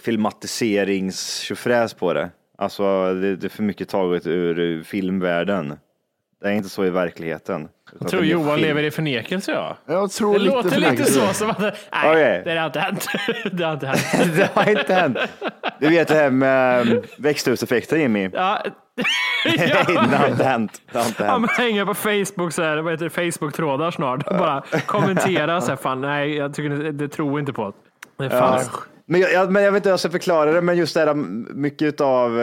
filmatiserings på det. Alltså, det, det är för mycket taget ur filmvärlden. Det är inte så i verkligheten. Jag tror Johan lever i förnekelse. Ja. Jag tror Det lite låter lite så. Som att, nej, Okej. det har inte hänt. det har inte hänt. det har inte hänt. Du vet det här med eh, växthuseffekten Jimmy. Ja. det har inte hänt. Det har inte Han hänt. hänger på Facebook, så här, vad heter det, Facebook-trådar snart. Bara kommentera så här, fan nej, jag tycker det, det tror inte på. Det är fan. Men jag, men jag vet inte hur jag ska förklara det, men just det här mycket av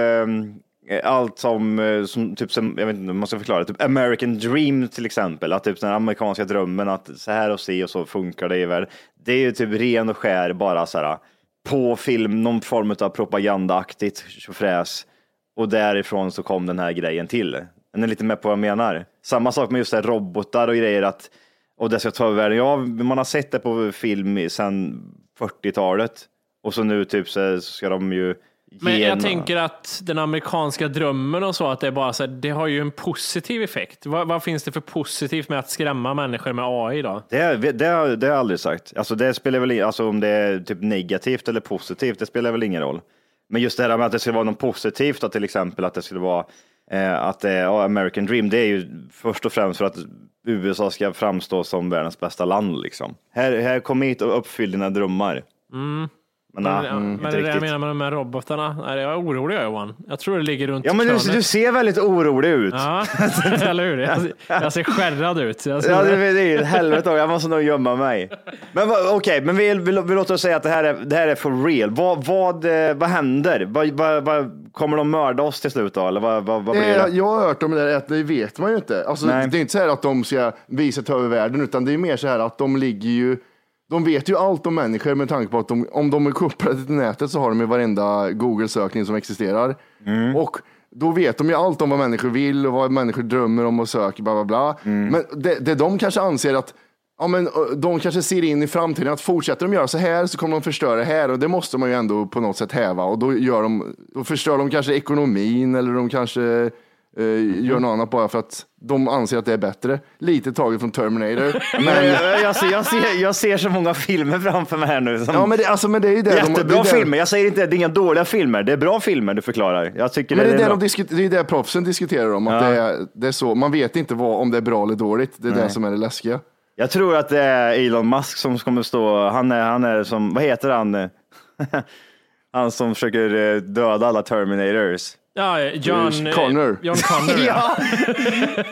Eh, allt som, eh, som, typ som, jag vet inte hur man ska förklara det, typ American Dream till exempel, att typ den amerikanska drömmen att så här och se och så funkar det i världen. Det är ju typ ren och skär bara så här på film, någon form av propagandaaktigt tjofräs och därifrån så kom den här grejen till. Den Är lite med på vad jag menar? Samma sak med just det här robotar och grejer att och det ska ta över världen. Ja, man har sett det på film sedan 40-talet och så nu typ så ska de ju men jag tänker att den amerikanska drömmen och så, att det är bara så här, det har ju en positiv effekt. Vad, vad finns det för positivt med att skrämma människor med AI då? Det, det, det har jag aldrig sagt. Alltså det spelar väl, alltså om det är typ negativt eller positivt, det spelar väl ingen roll. Men just det här med att det skulle vara något positivt, då, till exempel att det skulle vara eh, att det är ja, American Dream, det är ju först och främst för att USA ska framstå som världens bästa land. Liksom. Här, här kom hit och uppfyll dina drömmar. Men, Men, nej, ja, mm, men det är det jag menar med de här robotarna. Nej, jag är orolig jag, Johan. Jag tror det ligger runt Ja, men du, du ser väldigt orolig ut. Ja, eller hur? Jag, ser- jag ser skärrad ut. Jag ser, Ja, det, det är ju helvete, jag måste nog gömma mig. Men okej, men vi, vi, vi låter oss säga att det här är, det här är for real. Vad, vad, eh, vad händer? Vad, vad, vad, kommer de mörda oss till slut då? Eller vad, vad, vad blir Eh, det? Jag har hört om det där, att det vet man ju inte. Alltså, Nej. det är inte så här att de ska visa ta över världen, utan det är mer så här att de ligger ju de vet ju allt om människor med tanke på att de, om de är kopplade till nätet så har de ju varenda Google-sökning som existerar. Och då vet de ju allt om vad människor vill och vad människor drömmer om och söker, bla bla bla. Men det, det de kanske anser att Ja, men de kanske ser in i framtiden att fortsätter de göra så här så kommer de förstöra det här och det måste man ju ändå på något sätt häva och då, gör de, då förstör de kanske ekonomin eller de kanske eh, gör något annat bara för att de anser att det är bättre. Lite taget från Terminator. Men jag, jag, ser, jag, ser, jag ser så många filmer framför mig här nu. Som ja, men, det, alltså, men det är ju det. de- jättebra är det- filmer. Jag säger inte att det är inga dåliga filmer. Det är bra filmer du förklarar. Jag tycker Men det är det, de det är det proffsen diskuterar om. Att Ja. det, är, det är så. Man vet inte vad, om det är bra eller dåligt. Det är det som är det läskiga. Jag tror att det är Elon Musk som kommer stå. Han är, han är som, vad heter han? han som försöker eh, döda alla Terminators. Ja, John Eh, Connor. John Connor. ja.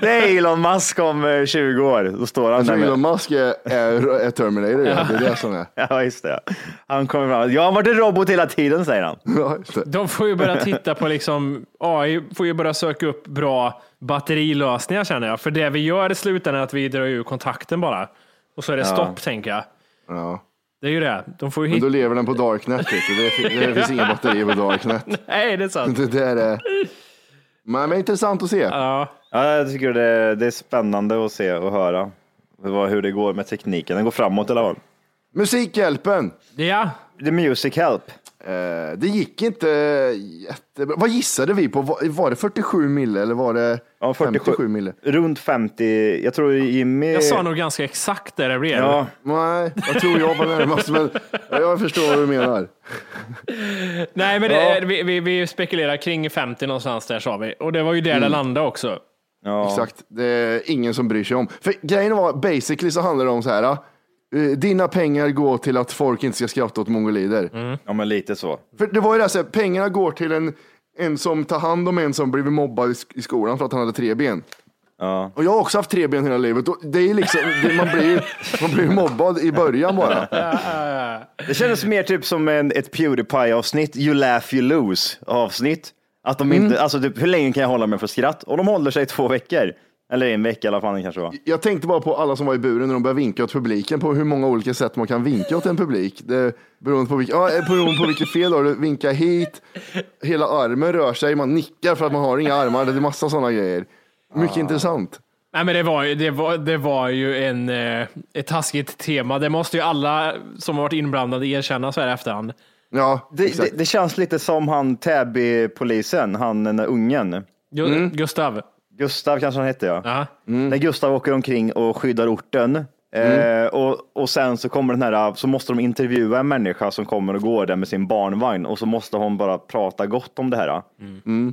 Det är Elon Musk om eh, 20 år. Då står han där med, Elon Musk är, är, är Terminator. Ja. Det är det som är. Ja, just det. Han kommer fram. Jag har varit en robot hela tiden, säger han. Ja. De får ju börja titta på liksom, AI får ju börja söka upp bra batterilösningar känner jag. För det vi gör i slutändan är att vi drar ur kontakten bara. Och så är det stopp tänker jag. Ja. Det är ju det. De får ju Men då lever den på Darknet. Du. Det, det finns inga batterier på Darknet. Nej, det är sant. Det där är... Men, men intressant att se. Ja. Ja, jag tycker det, det är spännande att se och höra hur det går med tekniken. Den går framåt i alla fall. Musikhjälpen. ja. The Music Help. Eh, det gick inte jättebra. Vad gissade vi på? Var, var det 47 mille eller var det Ja, 47. 57 mille? Runt 50. Jag tror Jimmy... Jag sa nog ganska exakt där det blev. Ja, Nej, jag tror jag var närmast, men jag förstår vad du menar. Nej, men det, vi, vi, vi spekulerar kring 50 någonstans där sa vi. Och det var ju där Mm. det landade också. ja. Exakt, det är ingen som bryr sig om. För grejen var, basically så handlar det om så här. Eh, Dina pengar går till att folk inte ska skratta åt mongolider. ja, men lite så. För det var ju det, här, så här, pengarna går till en, en som tar hand om en som blivit mobbad i, sk- i skolan för att han hade tre ben. Ja. Och jag har också haft tre ben hela livet. Och det är liksom, det, man, blir, man blir mobbad i början bara. Det kändes mer typ som en, ett Pewdiepie-avsnitt, You laugh you lose avsnitt. Att de inte, alltså typ, hur länge kan jag hålla mig för skratt? Och de håller sig i två veckor. Eller en vecka i alla fall det kanske var. Jag tänkte bara på alla som var i buren när de började vinka åt publiken, på hur många olika sätt man kan vinka åt en publik. Det, beroende, på vilk, ja, beroende på vilket fel du har. Du vinkar hit, hela armen rör sig, man nickar för att man har inga armar. Det är massa sådana grejer. Mycket intressant. Nej, men det var, ju- det var, det var ju en, eh, ett taskigt tema. Det måste ju alla som har varit inblandade erkänna så här i efterhand. Ja, Det, det, det känns lite som han Täby-polisen, han den där ungen. Mm. Gustav. Gustav kanske han hette ja. Ja. När Gustav åker omkring och skyddar orten. Eh, och, och sen så kommer den här, så måste de intervjua en människa som kommer och går där med sin barnvagn och så måste hon bara prata gott om det här.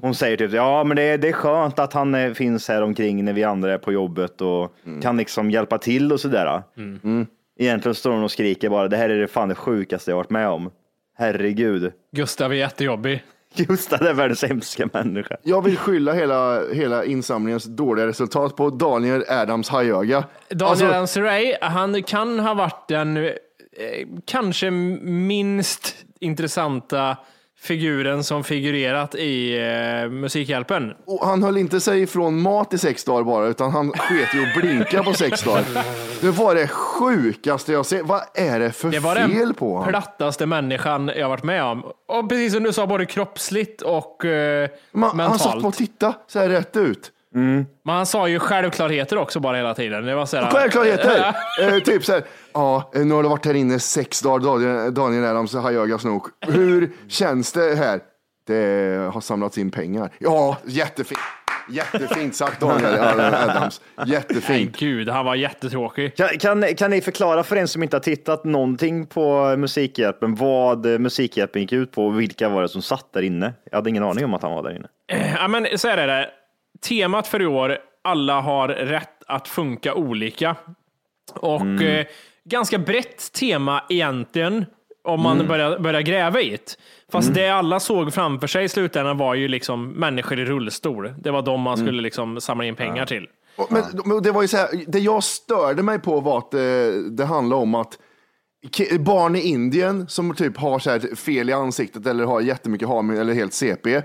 Hon säger typ, ja men det, är- det är skönt att han eh, finns här omkring när vi andra är på jobbet och kan liksom hjälpa till och sådär. Egentligen står hon och skriker bara, det här är det fan det sjukaste jag varit med om. Herregud. Gustav är jättejobbig. Gustav är världens hemska människa. Jag vill skylla hela, hela insamlingens dåliga resultat på Daniel Adams hajöga. Daniel Alltså- Anseray, han kan ha varit den eh, kanske minst intressanta figuren som figurerat i eh, Musikhjälpen. Och han höll inte sig ifrån mat i sex dagar bara, utan han sket i att blinka på sex dagar. Det var det sjukaste jag sett. Vad är det för Det var fel den på honom? plattaste människan jag varit med om. Och precis som du sa, både kroppsligt och eh, Man, han satt mentalt. på och tittade så här rätt ut. Men han sa ju självklarheter också bara hela tiden. Det var så här, Självklarheter! eh, typ så här, ja, eh, nu har du varit här inne sex dagar, Daniel, Daniel Adams hajöga snok. Hur känns det här? Det har samlats in pengar. Ja, jättefint. Jättefint sagt Daniel Adams. Nej, Jättefint. gud, han var jättetråkig. Kan, kan, kan ni förklara för en som inte har tittat någonting på Musikhjälpen vad eh, Musikhjälpen gick ut på och vilka var det som satt där inne? Jag hade ingen aning om att han var där inne. Ja, men så är det. Temat för i år, alla har rätt att funka olika. Och eh, ganska brett tema egentligen, om man börjar, börjar gräva i det. Fast det alla såg framför sig i slutändan var ju liksom människor i rullstol. Det var de man skulle liksom samla in pengar till. Och- Men, men det var ju så här, det jag störde mig på var att det, det handlade om att barn i Indien som typ har så fel i ansiktet eller har jättemycket harmony eller helt CP.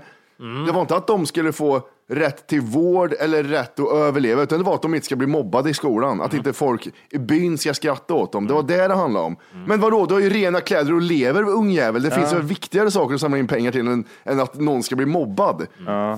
Det var inte att de skulle få rätt till vård eller rätt att överleva, utan det var att de inte ska bli mobbade i skolan. Att inte folk i byn ska skratta åt dem. Det var det det handlade om. Men vadå, du har ju rena kläder och lever ungjävel. Det finns ju viktigare saker att samla in pengar till än, än att någon ska bli mobbad.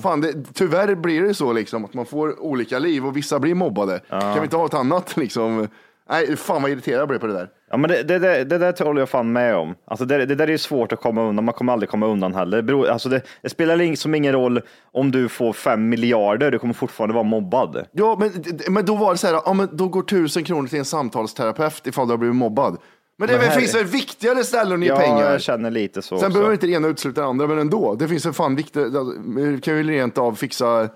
Fan, det, tyvärr blir det så liksom att man får olika liv och vissa blir mobbade. Kan vi inte ha ett annat liksom? Nej, fan vad irriterad jag blev på det där. Ja, men det, det, det, det där håller jag fan med om. Alltså det, det där är ju svårt att komma undan. Man kommer aldrig komma undan heller. Det, beror, alltså det, det spelar liksom ingen roll om du får fem miljarder. Du kommer fortfarande vara mobbad. Ja, men, men då var det så här, ja, men då går tusen kronor till en samtalsterapeut ifall du har blivit mobbad. Men det Men här- finns väl viktigare ställen att ge Ja, pengar? jag känner lite så. Sen också. behöver inte det ena utesluta det andra, men ändå. Det finns väl fan viktigt. Vi kan ju rent av fixa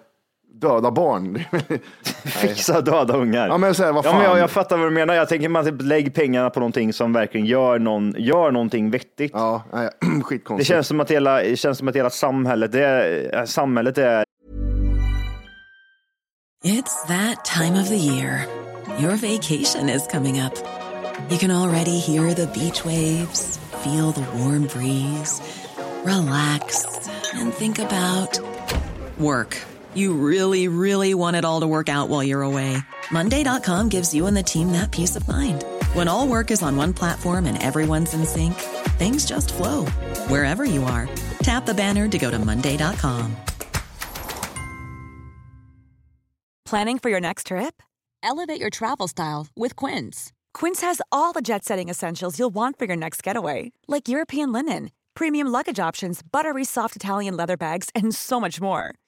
döda barn. Fixa döda ungar. Ja, men så här, vad Ja, men fan. jag, jag fattar vad du menar. Jag tänker man typ lägg pengarna på någonting som verkligen gör, någon, gör någonting vettigt. Ja, nej, Det skitkonstigt. känns som att hela, det känns som att hela samhället, det är, samhället är It's that time of the year. Your vacation is coming up. You can already hear the beach waves, feel the warm breeze, relax, and think about work. You really, really want it all to work out while you're away. Monday.com gives you and the team that peace of mind. When all work is on one platform and everyone's in sync, things just flow wherever you are. Tap the banner to go to Monday.com. Planning for your next trip? Elevate your travel style with Quince. Quince has all the jet setting essentials you'll want for your next getaway, like European linen, premium luggage options, buttery soft Italian leather bags, and so much more.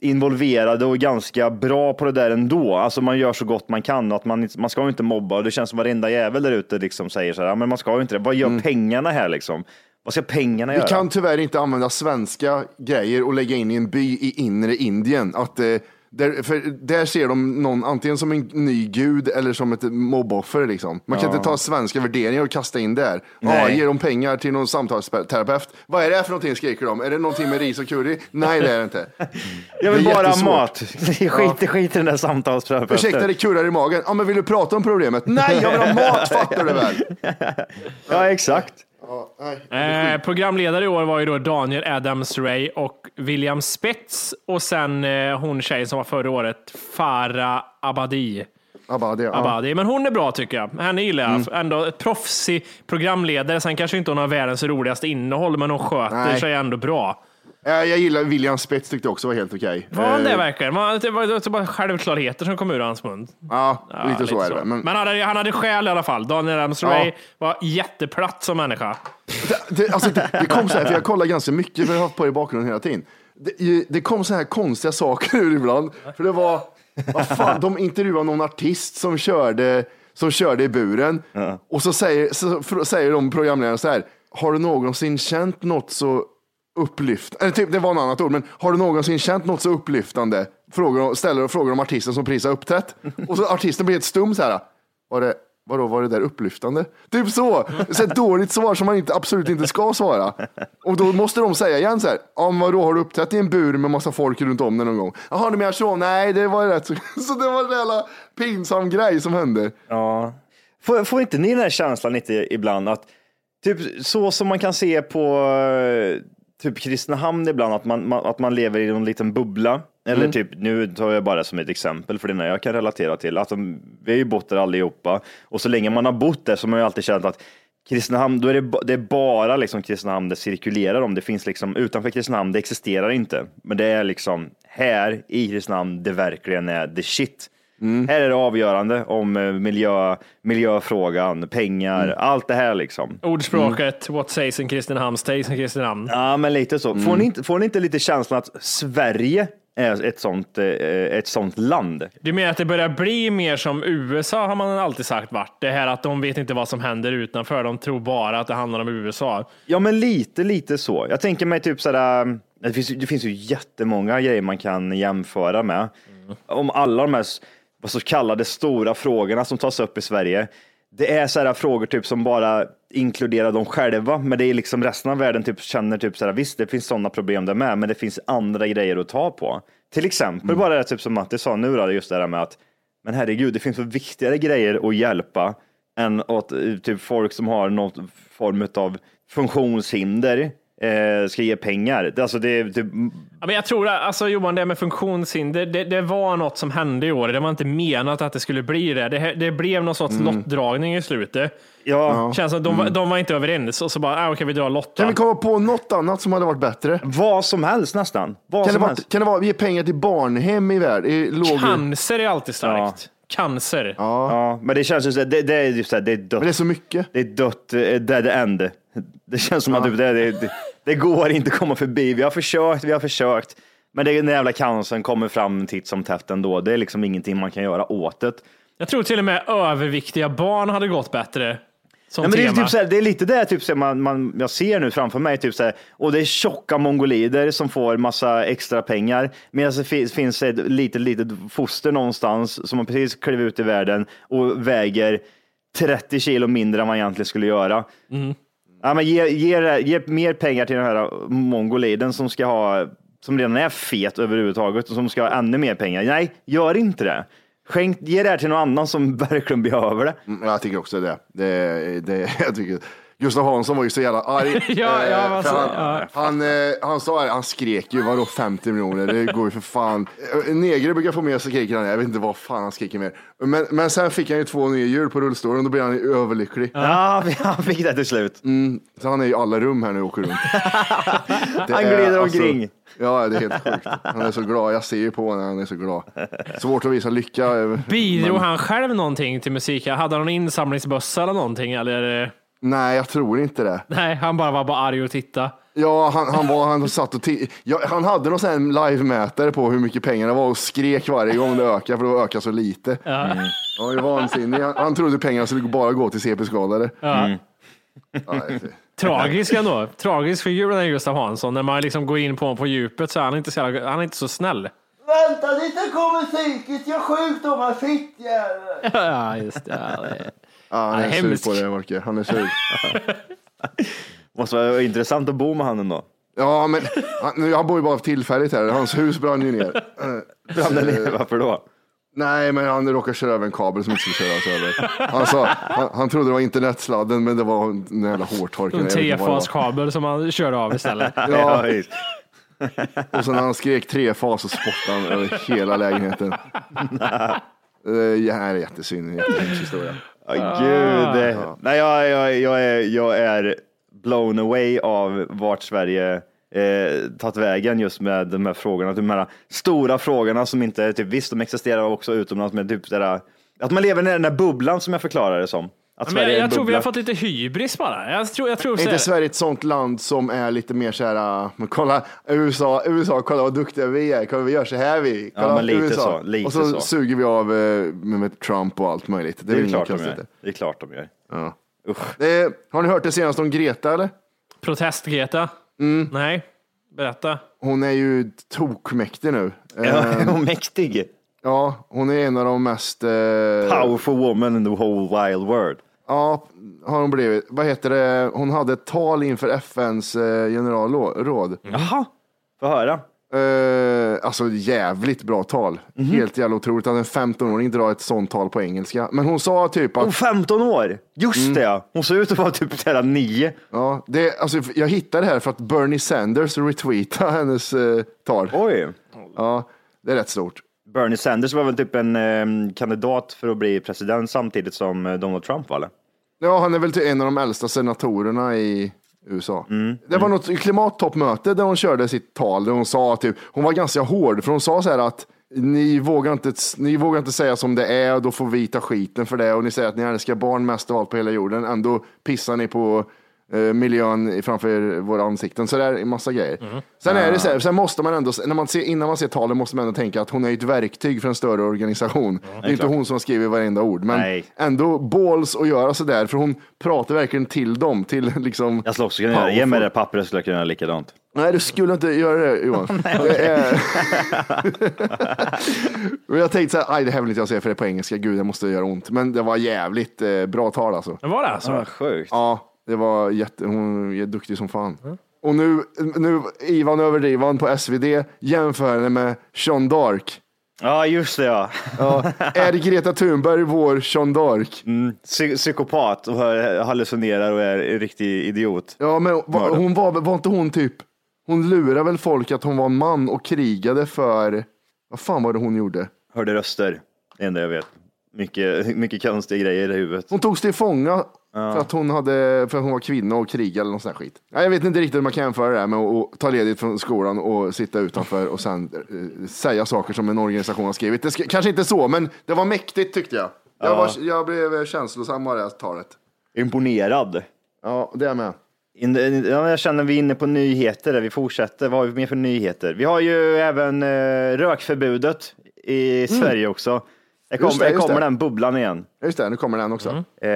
involverade och ganska bra på det där ändå. Alltså man gör så gott man kan. Att man, man ska ju inte mobba. Och Det känns som varenda jävel där ute liksom säger så här, "Ja, men man ska ju inte det. Vad gör pengarna här liksom? Vad ska pengarna Vi göra? kan tyvärr inte använda svenska grejer och lägga in i en by i inre Indien. Att, eh, där, för där ser de någon antingen som en ny gud eller som ett mobboffer. Liksom. Man kan inte ta svenska värderingar och kasta in där. Ja, Nej. ger de pengar till någon samtalsterapeut? Vad är det här för någonting skriker de? Är det någonting med ris och curry? Nej, det är det inte. Jag vill bara ha mat. Skit, skit i den där samtalsterapeuten. Ursäkta, det kurrar i magen. Ja, men vill du prata om problemet? Nej, jag vill ha mat, fattar du väl? Ja, exakt. Eh, programledare i år var ju då Daniel Adams-Ray och William Spets och sen eh, hon tjejen som var förra året, Farah Abadi. Abadi, ja. Abadi. Men hon är bra tycker jag. Henne gillar jag. Mm. Ändå ett proffsig programledare. Sen kanske inte hon har världens roligaste innehåll, men hon sköter Nej. sig ändå bra. Eh, Jag gillar William Spets tyckte också var helt okej. Var han det Eh, verkligen? Var, det var det var bara självklarheter som kom ur hans mun. Ja, Ja, lite så är det. Men, Men, han, hade, han hade skäl i alla fall. Daniel Adams-Ray Ja. var jätteplatt som människa. det, alltså, det, det kom så här, för jag kollar ganska mycket, för jag har haft på det i bakgrunden hela tiden. Det, det kom så här konstiga saker ur ibland. För det var, vad fan, de intervjuade någon artist som körde, som körde i buren. Och så säger, så fr- säger de programledarna så här, har du någonsin känt något så upplyftande, eller typ, det var något annat ord, men har du någonsin känt något så upplyftande? Frågor, ställer och frågar om artisten som precis har uppträtt. Och så artisten blir helt stum så här, var det, vadå, var det där upplyftande? Typ så, så ett dåligt svar som man inte, absolut inte ska svara. Och då måste de säga igen så här, ja men vadå, har du uppträtt i en bur med massa folk runt om dig någon gång? Jaha, du menar så? Nej, det var rätt så, det var en jävla pinsam grej som hände. Ja. Får, får inte ni den här känslan lite ibland att typ så som man kan se på eh, typ Kristinehamn ibland, att man, man, att man lever i någon liten bubbla. Eller typ, nu tar jag bara som ett exempel för det är jag kan relatera till. Att de, vi har ju bott där allihopa och så länge man har bott där så har man ju alltid känt att Kristinehamn, då är det, det är bara liksom Kristinehamn det cirkulerar om. Det finns liksom utanför Kristinehamn, det existerar inte. Men det är liksom här i Kristinehamn det verkligen är the shit. Här är det avgörande om eh, miljö, miljöfrågan, pengar, allt det här liksom. Ordspråket What says in Kristinehamn stays in Kristinehamn. Ja, men lite så. Får, ni inte, får ni inte lite känslan att Sverige är ett sånt, eh, ett sånt land? Du menar att det börjar bli mer som USA har man alltid sagt varit. Det här att de vet inte vad som händer utanför. De tror bara att det handlar om USA. Ja, men lite, lite så. Jag tänker mig typ sådär, äh, det finns, det finns ju jättemånga grejer man kan jämföra med. Om alla de här så kallade stora frågorna som tas upp i Sverige. Det är sådana frågor typ som bara inkluderar dem själva, men det är liksom resten av världen typ känner typ sådär, visst det finns sådana problem där med, men det finns andra grejer att ta på. Till exempel bara det typ som Matti sa nu då, just det där med att, men herregud, det finns väl viktigare grejer att hjälpa än att eh, typ folk som har någon form av funktionshinder eh, ska ge pengar. Det- Alltså det är typ Ja, men jag tror att, alltså Johan, det med funktionshinder, det, det var något som hände i år. Det var inte menat att det skulle bli det. Det, det blev någon sorts lottdragning i slutet. Ja, Känns som att de, var- de var inte överens och så bara, ah, okej vi drar lott då. Kan vi komma på något annat som hade varit bättre? vad som helst nästan. Vad Kan det, som vara, helst. kan det vara ge pengar till barnhem i värld? I låg... Cancer är alltid starkt. Cancer. Ja, men det känns ju så, det, det är just det, det är dött. Men det är så mycket. Det är dött, eh, dead end. Det känns som att typ det, det, det, går inte att komma förbi. Vi har försökt, vi har försökt. Men det, den jävla cancern kommer fram titt som tätt ändå. Det är liksom ingenting man kan göra åt det. Jag tror till och med överviktiga barn hade gått bättre. Som Nej, men det, är tema. typ så här, det är lite det typ, så här, man, man, jag ser nu framför mig. Typ så här, och det är tjocka mongolider som får massa extra pengar. Medan det finns, finns ett litet, litet foster någonstans som har precis klivit ut i världen och väger 30 kilo mindre än man egentligen skulle göra. Ja, men ge, ge, ge mer pengar till den här mongoliden som ska ha som redan är fet överhuvudtaget och som ska ha ännu mer pengar. Nej, gör inte det. Skänk, ge det här till någon annan som verkligen behöver det. Mm, Jag tycker också det. det, det jag tycker, Gustav Hansson var ju så jävla arg. Ja, ja, Eh, alltså, för han, ja. han, eh, han sa han skrek ju, vadå 50 miljoner? Det går ju för fan. Eh, Negre brukar få mer så skriker han, jag vet inte vad fan han skriker mer. Men, men sen fick han ju två nya hjul på rullstolen, då blev han ju överlycklig. Ja, han fick det till slut. Så han är i alla rum här nu och åker runt. Det Han glider alltså- omkring. Ja, det är helt sjukt. Han är så glad. Jag ser ju på när han är så glad. Svårt att visa lycka. eh, Bidrog men- han själv någonting till musiken? Hade han någon insamlingsbössa eller någonting? Eller? Nej, jag tror inte det. Nej, han bara var bara arg och titta. Ja, han, han, var, han satt och ja, Han hade någon sån här live-mätare på hur mycket pengar det var och skrek varje gång det ökade för det ökade så lite. Ja. Han var ju vansinnig. Han, han trodde pengarna skulle bara gå till CP-skadade. Ja. Ja, det- Tragisk ändå. Tragisk figur den här Gustav Hansson. När man liksom går in på honom på djupet så är han inte så, jävla- han är inte så snäll. Vänta lite kommer psykiskt, jag sjukdomar, fittjävel. Ja, just det. Ja, det. Ja, han är Ja, sur på det, Marke. Han är sur. Måste vara intressant att bo med han ändå. Ja, men han, han bor ju bara tillfälligt här. Hans hus brann ju ner. Brann den ner? Varför då? Nej, men han råkade köra över en kabel som inte skulle köras över. Han, sa, han, han trodde det var internetsladden, men det var en jävla hårtorken. En det trefaskabel som han körde av istället. Ja, och sen när han skrek trefas så spottade han över hela lägenheten. Det här är jättesynd, jättehemsk historia. Ja, gud. det- Nej, jag, jag, jag, är, jag är blown away av vart Sverige eh, tagit vägen just med de här frågorna. De här stora frågorna som inte, typ, visst de existerar också utomlands, men typ där, att man lever i den där bubblan som jag förklarar det som. Att Men jag, är jag tror vi har fått lite hybris bara. Jag tror, jag tror Är så inte här, Sverige ett sånt land som är lite mer så här, uh, men kolla USA, USA, kolla vad duktiga vi är, kolla vi gör så här vi. Kolla, men lite USA. så, lite och så, så. suger vi av eh, med, med Trump och allt möjligt. Det, Det är är väl inget klart de gör. Det är klart de gör. Ja. Det, har ni hört det senaste om Greta eller? Protest-Greta? Mm. Nej, berätta. Hon är ju tokmäktig nu. Ja, Eh, och mäktig. ja, hon är en av de mest... Eh, Powerful woman in the whole wild world. Ja, har hon blivit. Vad heter det? Hon hade ett tal inför FNs eh, generalråd. Jaha, få höra. Eh, alltså jävligt bra tal. Mhm. Helt jävla otroligt att en 15-åring drar ett sånt tal på engelska. Men hon sa typ att Om 15 år. Just Mm. det ja. Hon ser ut att vara typ här nio. Ja, det, alltså, jag hittade det här för att Bernie Sanders retweetade hennes eh, tal. Oj. Ja, det är rätt stort. Bernie Sanders var väl typ en eh, kandidat för att bli president samtidigt som eh, Donald Trump var eller? Ja, han är väl en av de äldsta senatorerna i USA. Mm. Det var något klimattoppmöte där hon körde sitt tal där hon sa typ, hon var ganska hård för hon sa så här att ni vågar, inte, ni vågar inte säga som det är och då får vi ta skiten för det och ni säger att ni älskar barn mest av allt på hela jorden. Ändå pissar ni på eh, miljön framför våra ansikten. Så det är en massa grejer. Mm. Sen är det så här, sen måste man ändå, när man ser, innan man ser talet måste man ändå tänka att hon är ett verktyg för en större organisation. det är inte hon som skriver varenda ord, men Nej. ändå balls att göra så där, för hon pratar verkligen till dem, till liksom... Jag skulle också kunna göra, ge mig det pappret skulle jag kunna göra likadant. Nej, du skulle inte göra det Johan. Men jag tänkte så här, aj det här vill inte jag säga för det är på engelska, gud det måste göra ont. Men det var jävligt eh, bra tal alltså. Det var det alltså? Ah, sjukt. Ja, det var jätte, hon är duktig som fan. Och nu, nu Ivan överdrivan på SvD jämför henne med Sean Dark. Ja, just det ja. Ja, är Greta Thunberg vår Sean Dark? Mm, psy- psykopat och hallucinerar och är en riktig idiot. Ja, men va, hon var, var inte hon typ, hon lurar väl folk att hon var en man och krigade för, vad fan var det hon gjorde? Hörde röster, det enda jag vet. Mycket, mycket konstiga grejer i huvudet. Hon togs till fånga för, att hon hade, för att hon var kvinna och krigade eller någon sån här skit. Jag vet inte riktigt hur man kan jämföra det här med att ta ledigt från skolan och sitta utanför och sen eh, säga saker som en organisation har skrivit. Det ska, kanske inte så, men det var mäktigt tyckte jag. Jag, var, jag blev känslosam av det här talet. Imponerad. Ja, det är jag med. In, ja, jag känner vi är inne på nyheter. där. Vi fortsätter. Vad har vi mer för nyheter? Vi har ju även eh, rökförbudet i Sverige också. Det, kom, Just det, just kommer det. den bubblan igen. Just det, nu kommer den också. Eh,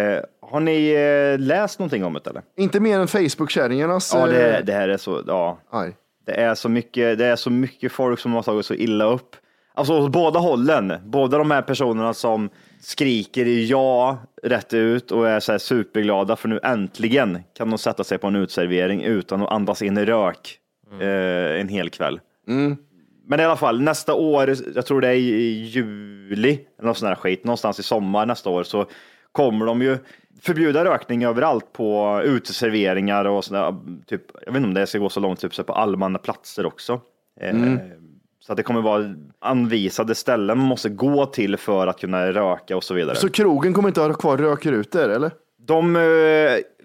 har ni eh, läst någonting om det eller? Inte mer än Facebook-kärringarnas Ja, det, eh, det här är så, ja. arg. Det är så mycket, det är så mycket folk som har tagit så illa upp. Alltså åt båda hållen. Båda de här personerna som skriker ja rätt ut och är så här superglada för nu äntligen kan de sätta sig på en utservering utan att andas in rök eh, en hel kväll. Men i alla fall nästa år, jag tror det är i juli, eller någon sån här skit, någonstans i sommar nästa år så kommer de ju förbjuda rökning överallt på uteserveringar och sådär, typ, jag vet inte om det ska gå så långt, typ så på allmänna platser också. Eh, Så att det kommer vara anvisade ställen man måste gå till för att kunna röka och så vidare. Så krogen kommer inte ha kvar rökrutor, eller? De eh,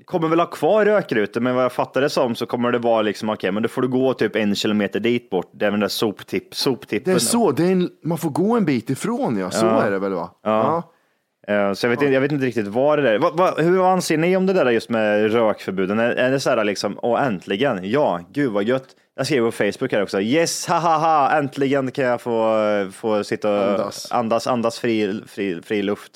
kommer väl ha kvar rökrutor, men vad jag fattar det som så kommer det vara liksom, okej, men då får du gå typ en kilometer dit bort, det är den där soptipp, soptippen. Det är så, det är en, man får gå en bit ifrån ja, så Ja. är det väl va? Ja. Eh, Så jag vet, inte, jag vet inte riktigt vad det är. Vad, vad, hur anser ni om det där just med rökförbuden? Är, är det så här liksom, åh äntligen, ja, gud vad gött. Jag skrev på Facebook här också, yes, ha ha ha, äntligen kan jag få, få sitta och Andas. andas, andas fri, fri, fri luft.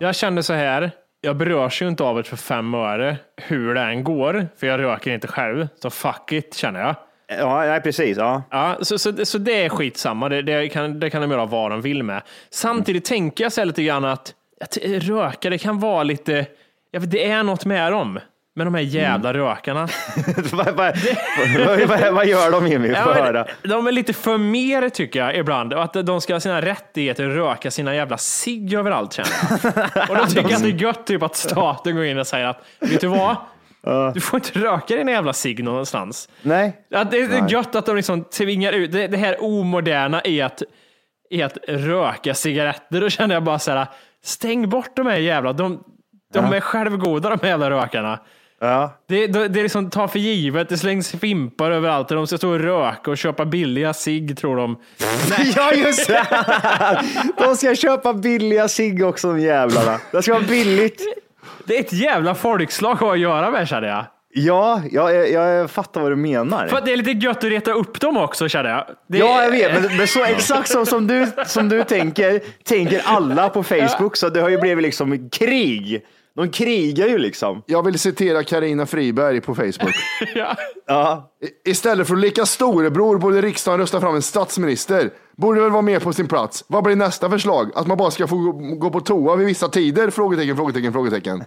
Jag kände så här, jag berörs ju inte av det för fem öre hur det än går, för jag röker inte själv. Så fuck it, känner jag. Ja, nej, precis. Ja. Ja, så, så, så det är skitsamma, det, det, kan, det kan de göra vad de vill med. Samtidigt tänker jag så här lite grann att, att röka, det kan vara lite, jag vet, det är något med dem. Med de här jävla rökarna. vad, vad, vad, vad, gör de Jimmy? Ja, men de är lite för mer tycker jag ibland. Att de ska ha sina rättigheter att röka sina jävla cigg överallt känner jag. Och då tycker jag att det är gött typ att staten går in och säger att, vet du vad? Du får inte röka dina jävla cigg någonstans. Nej, Att det är gött att de liksom tvingar ut det, det här omoderna i att, i att röka cigaretter. Då känner jag bara så här, stäng bort de här jävla, de, de är självgoda de här jävla rökarna. Ja. Det, det, det är liksom ta för givet, det slängs fimpar överallt och de ska stå och röka och köpa billiga cigg tror de. Ja, just det! De ska köpa billiga cigg också, de jävlarna. Det ska vara billigt. Det är ett jävla folkslag att ha att göra med känner jag. Ja, jag, jag fattar vad du menar. För att det är lite gött att reta upp dem också känner jag. Det, Ja, jag vet, men, men så exakt så som du, som du tänker, tänker alla på Facebook, så det har ju blivit liksom krig. De krigar ju liksom. Jag vill citera Karina Friberg på Facebook. Ja. Ja, I- Istället för att leka storebror borde riksdagen rösta fram en statsminister. Borde väl vara med på sin plats. Vad blir nästa förslag? Att man bara ska få gå- på toa vid vissa tider? Frågetecken, frågetecken, frågetecken.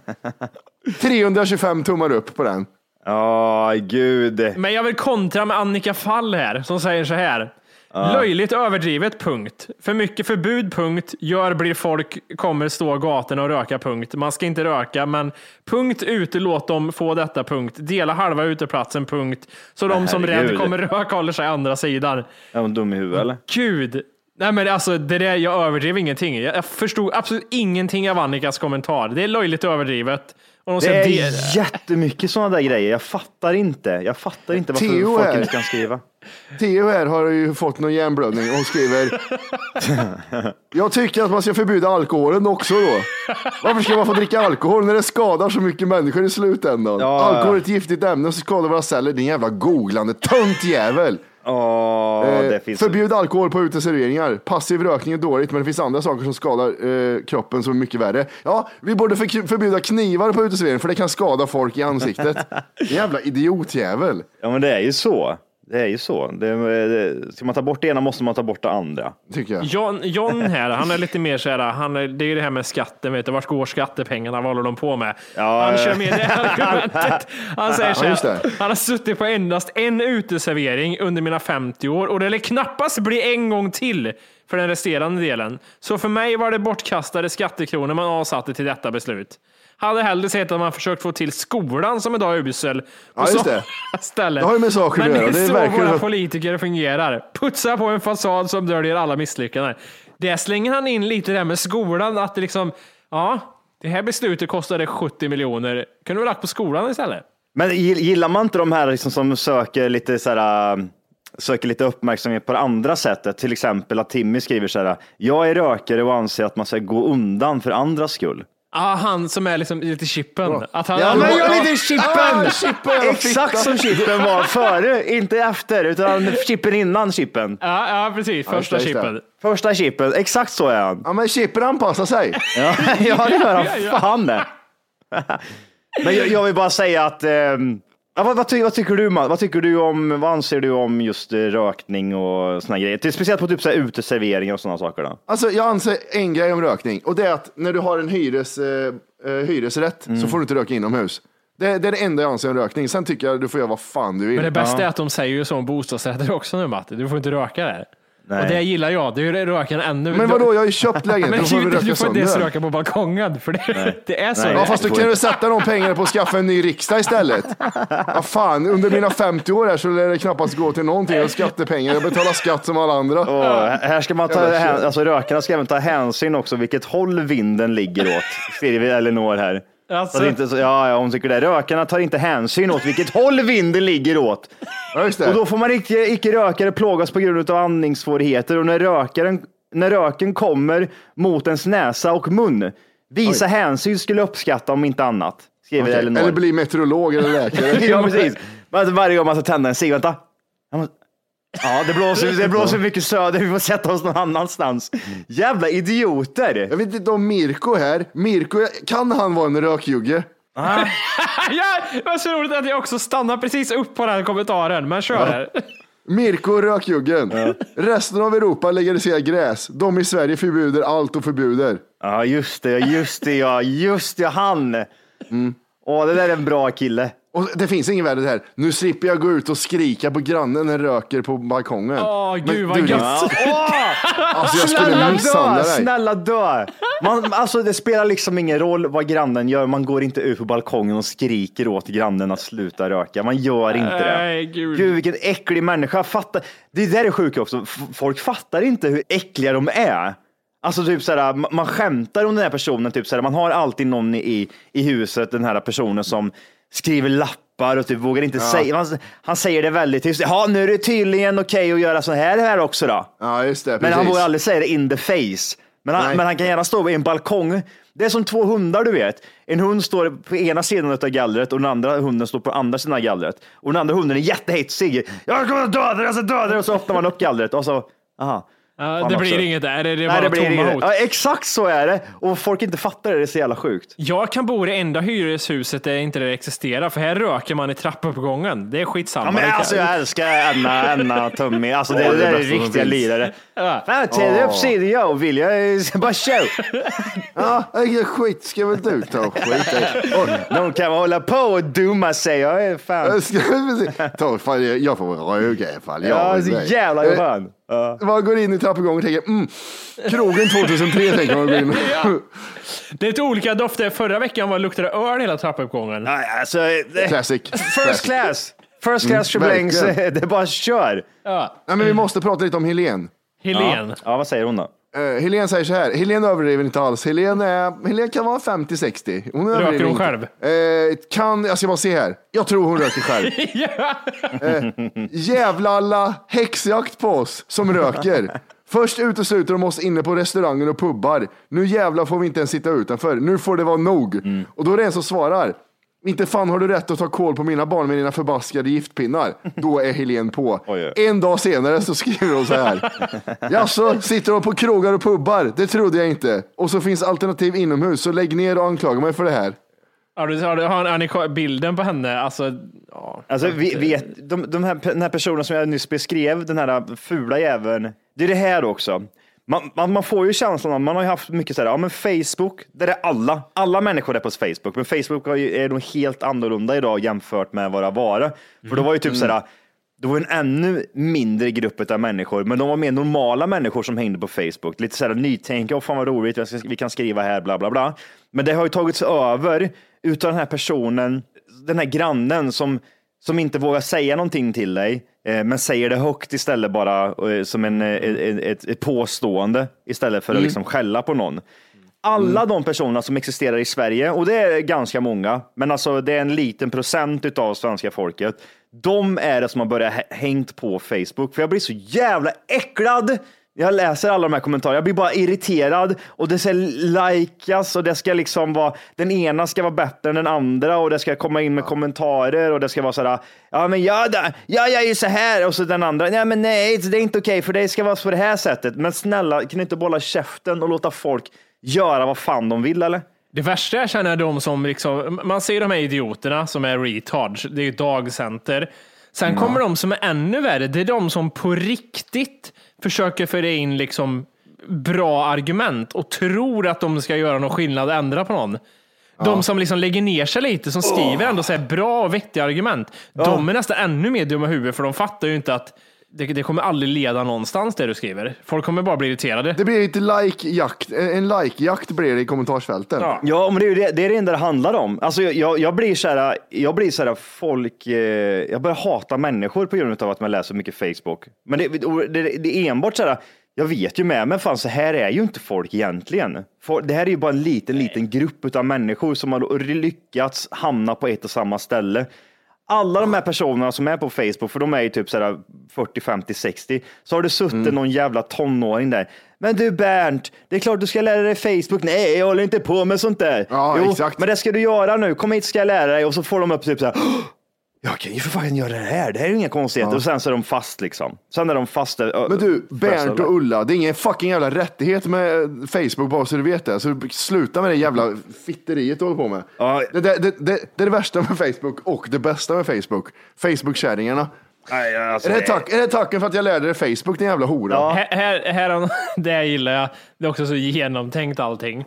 325 tummar upp på den. ja gud. Men jag vill kontra med Annika Fall här som säger så här. Löjligt överdrivet, punkt. För mycket förbud, punkt. Gör blir folk kommer stå i gatorna och röka, punkt. Man ska inte röka, men punkt ute, låt dem få detta, punkt. Dela halva uteplatsen, punkt. Så de som rädd kommer röka håller sig andra sidan. Är hon dum i huvudet eller? Gud! Nej men alltså, det där, jag överdrev ingenting. Jag förstod absolut ingenting av Annikas kommentar. Det är löjligt överdrivet. Och de Det är dela- jättemycket sådana där grejer. Jag fattar inte. Jag fattar inte varför Theo folk inte kan skriva. Theo här har ju fått någon hjärnblödning och skriver Jag tycker att man ska förbjuda alkoholen också då. Varför ska man få dricka alkohol när det skadar så mycket människor i slutändan? Ja. Alkohol är ett giftigt ämne som skadar våra celler. Din jävla googlande tönt jävel. Åh, Eh, det finns... Förbjud alkohol på uteserveringar. Passiv rökning är dåligt, men det finns andra saker som skadar eh, kroppen som är mycket värre. Ja, vi borde för, förbjuda knivar på uteserveringar, för det kan skada folk i ansiktet. Jävla idiotjävel. Ja, men det är ju så. Det är ju så. Det, det, ska man ta bort det ena måste man ta bort det andra. Tycker jag. John, John här, han är lite mer så här, han är, det är ju det här med skatten, vet du, vart går skattepengarna, vad håller de på med? Ja, han kör med det argumentet. Han säger så här, han har suttit på endast en uteservering under mina 50 år och det lär knappast bli en gång till för den resterande delen. Så för mig var det bortkastade skattekronor man avsatte till detta beslut. Hade hellre sett att man försökt få till skolan som idag är usel. på Ja, just det. Stället. Det har ju med saker att Men göra. det Det är så verkligen våra politiker fungerar. Putsa på en fasad som döljer alla misslyckanden. Det slänger han in lite där med skolan, att det liksom, ja, det här beslutet kostade 70 miljoner. Kunde vi lagt på skolan istället? Men gill- gillar man inte de här liksom som söker lite så här, äh, söker lite uppmärksamhet på det andra sättet? Till exempel att Timmy skriver så här, jag är rökare och anser att man ska gå undan för andras skull. Ja, han som är liksom lite chippen. Att han, Ja, men jag är lite Ah, chippen! jävla Exakt som chippen var före, inte efter, utan chippen innan chippen. ja, ja, precis. Första just det, just det. chippen. Första chippen, exakt så är han. Ja, men Chippen anpassar sig. Ja, ja det gör han fan det. Men jag, jag vill bara säga att, ehm, ja, vad, vad, ty, vad tycker du man? Vad tycker du om, vad anser du om just eh, rökning och såna grejer? Till- Speciellt på typ så här uteserveringar och sådana saker. Då. Alltså, jag anser en grej om rökning och det är att när du har en hyres, eh, eh, hyresrätt Mm. så får du inte röka inomhus. Det, det är det enda jag anser om rökning. Sen tycker jag du får göra vad fan du vill. Men det bästa är att de säger ju så om bostadsrätter också nu Matte. Du får inte röka där. Nej. Och det gillar jag. Det är röken ännu. Men vadå, jag har ju köpt lägenhet. Men Då får vi du, röka du får inte ens röka på balkongen. För det, det är så. Nej. Ja, fast då kan du sätta de pengarna på att skaffa en ny riksdag istället. Ja, fan, under mina 50 år här så lär det knappast gå till någonting. Jag har skattepengar, jag betalar skatt som alla andra. Och här ska man ta, alltså rökarna ska även ta hänsyn också vilket håll vinden ligger åt. Skriver Elinor här. Alltså. Så att inte, så, ja, ja, hon tycker det. Rökarna tar inte hänsyn åt vilket håll vinden ligger åt. Ja, just det. Och då får man icke, icke rökare plågas på grund av andningssvårigheter och när, rökaren, när röken kommer mot ens näsa och mun, visa hänsyn skulle uppskatta om inte annat. Skriver Elinor. Eller bli meteorolog eller läkare. ja, precis. Alltså, varje gång man ska tända en cigg, vänta. Ja, det blåser, det blåser mycket söder, vi får sätta oss någon annanstans. Jävla idioter! Jag vet inte om Mirko här. Mirko, kan han vara en rökjugge? ja, det var så roligt att jag också stannar precis upp på den här kommentaren. Men kör här. Mirko rökjuggen. Resten av Europa legaliserar gräs. De i Sverige förbjuder allt och förbjuder. Ja, just det, just det, ja, just det, han. Åh, det där är en bra kille. Och det finns ingen värre här. Nu slipper jag gå ut och skrika på grannen när röker på balkongen. Åh, gud Men vad du, gött. Alltså jag skulle Snälla misshandla dö, dig. snälla dö. Man, alltså, det spelar liksom ingen roll vad grannen gör. Man går inte ut på balkongen och skriker åt grannen att sluta röka. Man gör inte det. Nej, gud. Gud, vilken äcklig människa. Fattar. Det där är sjukt också. F- Folk fattar inte hur äckliga de är. Alltså typ såhär, ma- man skämtar om den här personen. Typ såhär, man har alltid någon i, i huset, den här personen som skriver lappar och typ vågar inte säga. Han, han säger det väldigt tyst. Ja, nu är det tydligen okej att göra så här, här också då. Ja, just det. Men Precis. han vågar aldrig säga det in the face. Men han, men han kan gärna stå vid en balkong. Det är som två hundar du vet. En hund står på ena sidan av gallret och den andra hunden står på andra sidan av gallret. Och den andra hunden är jättehetsig. Jag kommer att döda dig, jag ska döda dig. Och så öppnar man upp gallret och så, aha. Ja, det blir inget där. Det är Nej, bara det blir tomma inget. hot. Ja, exakt så är det. Och folk inte fattar det, det är så jävla sjukt. Jag kan bo i det enda hyreshuset där inte det existerar, för här röker man i trappuppgången. Det är skitsamma. Ja, men Det kan- alltså, jag älskar Anna, Anna Tummy. Alltså, det, Ja, det, det är är bästa som riktiga finns. lirare. Ja. Fan, tänd upp sidan jag vill. Jag är bara show. Ja, jag skit ska väl du ta och skita i. Och, De kan hålla på och dumma sig. Jag är fan. jag ska väl se- Ta, fan, jag får väl röka i alla fall. Jag Ja, vill så det. jävla Eh, skön. Ja. Man går in i trappuppgången och tänker, mm, krogen 2003 tänker man gå in. Det är lite olika dofter. Förra veckan var luktade det öl hela trappuppgången. Nej, alltså, det, Classic. first class. First class verkligen. det är bara kör. Ja. Nej, men vi måste prata lite om Helen. Helen. Ja, vad säger hon då? Uh, Helen säger så här, Helen överdriver inte alls. Helen, är, Helen kan vara 50-60. Hon Röker hon inte. själv? Eh, kan, jag ska bara se här. Jag tror hon röker själv. ja. Jävla alla häxjakt på oss som röker. Först utesluter de oss inne på restauranger och pubbar. Nu jävlar får vi inte ens sitta utanför. Nu får det vara nog. Och då är det en som svarar. Inte fan har du rätt att ta koll på mina barn med dina förbaskade giftpinnar. Då är Helen på. Oj. En dag senare så skriver hon så här. Jaså, sitter de på krogar och pubbar? Det trodde jag inte. Och så finns alternativ inomhus, så lägg ner och anklaga mig för det här. Ja, du har, har Annika bilden på henne. Alltså, ja. Alltså, vi, vet, de, de här, den här personen som jag nyss beskrev, den här fula jäveln. Det är det här också. Man, man, man får ju känslan av, man har ju haft mycket så här, ja men Facebook, där är alla, alla människor är på Facebook, men Facebook är nog helt annorlunda idag jämfört med vad det var. För då var ju typ så här, det var en ännu mindre grupp av människor, men de var mer normala människor som hängde på Facebook. Lite så här nytänka, och fan vad roligt, vi kan skriva här, bla bla bla. Men det har ju tagits över utav den här personen, den här grannen som, som inte vågar säga någonting till dig, men säger det högt istället bara eh, som en, eh, ett, ett, ett påstående istället för att liksom skälla på någon. Alla de personerna som existerar i Sverige, och det är ganska många, men alltså det är en liten procent av svenska folket. De är det som har börjat hä- hängt på Facebook, för jag blir så jävla äcklad. Jag läser alla de här kommentarerna, jag blir bara irriterad och det ska likas och det ska liksom vara, den ena ska vara bättre än den andra och det ska komma in med kommentarer och det ska vara sådär, ja men ja, ja jag är ju så här. Och så den andra, nej men nej det är inte okej för det ska vara på det här sättet. Men snälla, kan du inte bolla käften och låta folk göra vad fan de vill eller? Det värsta jag känner är de som liksom, man ser de här idioterna som är retards, det är ju dagcenter. Sen kommer de som är ännu värre, det är de som på riktigt försöker föra in liksom bra argument och tror att de ska göra någon skillnad och ändra på någon. De som liksom lägger ner sig lite, som skriver ändå så bra och vettiga argument, de är nästan ännu mer dumma i huvudet för de fattar ju inte att det, det kommer aldrig leda någonstans det du skriver. Folk kommer bara bli irriterade. Det blir lite like-jakt, en like-jakt blir det i kommentarsfälten. Ja. Ja, men det är ju det, det, är det enda det handlar om. Alltså, jag, jag blir så här, jag blir så här folk, eh, jag börjar hata människor på grund av att man läser mycket Facebook. Men det, det, det är enbart så här, jag vet ju med men fan så här är ju inte folk egentligen. Folk- Det här är ju bara en liten, liten grupp av människor som har lyckats hamna på ett och samma ställe. Alla de här personerna som är på Facebook, för de är ju typ så här 40, 50, 60, så har det suttit Mm. någon jävla tonåring där. Men du Bernt, det är klart du ska lära dig Facebook. Nej, jag håller inte på med sånt där. Ja, jo, exakt. men det ska du göra nu. Kom hit ska jag lära dig. Och så får de upp typ så här. "Åh, Jag kan ju för fan göra det här. Det här är ju inga konstigheter. Och sen så är de fast liksom. Sen är de fast. ö, Men du, Bernt och Ulla, det är ingen fucking jävla rättighet med Facebook bara så du vet det. Så sluta med det jävla fitteriet du håller på med. Ja. Det, det, det, det, det är det värsta med Facebook och det bästa med Facebook. Facebook-kärringarna. Nej, alltså, Är det, tack, är det tacken för att jag lärde dig Facebook, din jävla hora? Här, här, här, det gillar jag. Det är också så genomtänkt allting.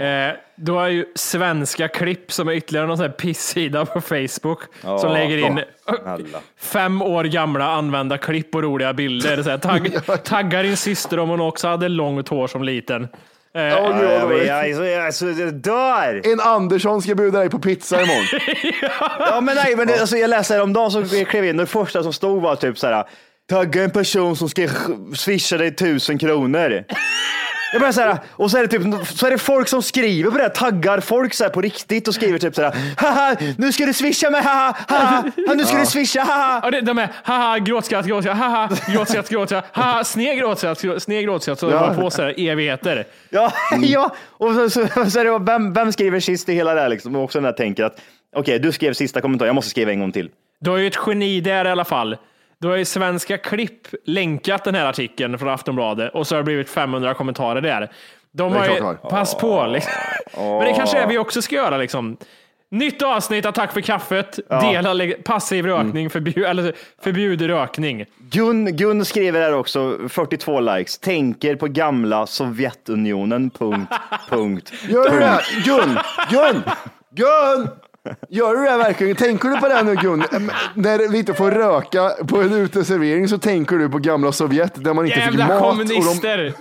Eh, du har ju svenska klipp som är ytterligare någon sån här pissida på Facebook som lägger in Alla. fem år gamla använda klipp och roliga bilder. Så här, tagg, taggar din syster om hon också hade långt hår som liten. Eh, gud, vad Jag, dåligt. jag, jag, jag, alltså, jag dör! En Andersson ska bjuda dig på pizza imorgon. Ja, men nej, men det, alltså, jag läste häromdagen så klev in det första som stod var typ så här. Tagga en person som ska swisha dig tusen kronor. Jag bara så här, och så är, det typ, så är det folk som skriver på det, här, taggar folk så på riktigt och skriver typ så här. Haha, nu ska du swisha mig, haha, haha, ha, nu ska du swisha, haha. Ja, det, de är haha, gråtskratt, gråtskratt, haha, gråtskratt, gråtskratt, haha, sned gråtskratt, grå- sned gråtskratt. Så Ja. håller på så här evigheter. Ja, ja. och så, så, så är det, vem, vem skriver sist i hela det här liksom? Och också den här tänker att okej, du skrev sista kommentaren, jag måste skriva en gång till. Du har ju ett geni där i alla fall. Du har ju Svenska Klipp länkat den här artikeln från Aftonbladet och så har det blivit 500 kommentarer där. De har ju, pass på. Liksom. Men det kanske är vi också ska göra. Liksom. Nytt avsnitt av Tack för kaffet. Dela lä- passiv rökning, förbjud, eller förbjud rökning. Gun, Gun skriver här också, 42 likes, tänker på gamla Sovjetunionen, punkt, punkt. Gör du det? Gun! Gun! Gun! Gör du det verkligen? Tänker du på det nu Gun? När vi inte får röka på en uteservering så tänker du på gamla Sovjet där man inte Jävla fick mat. kommunister! Och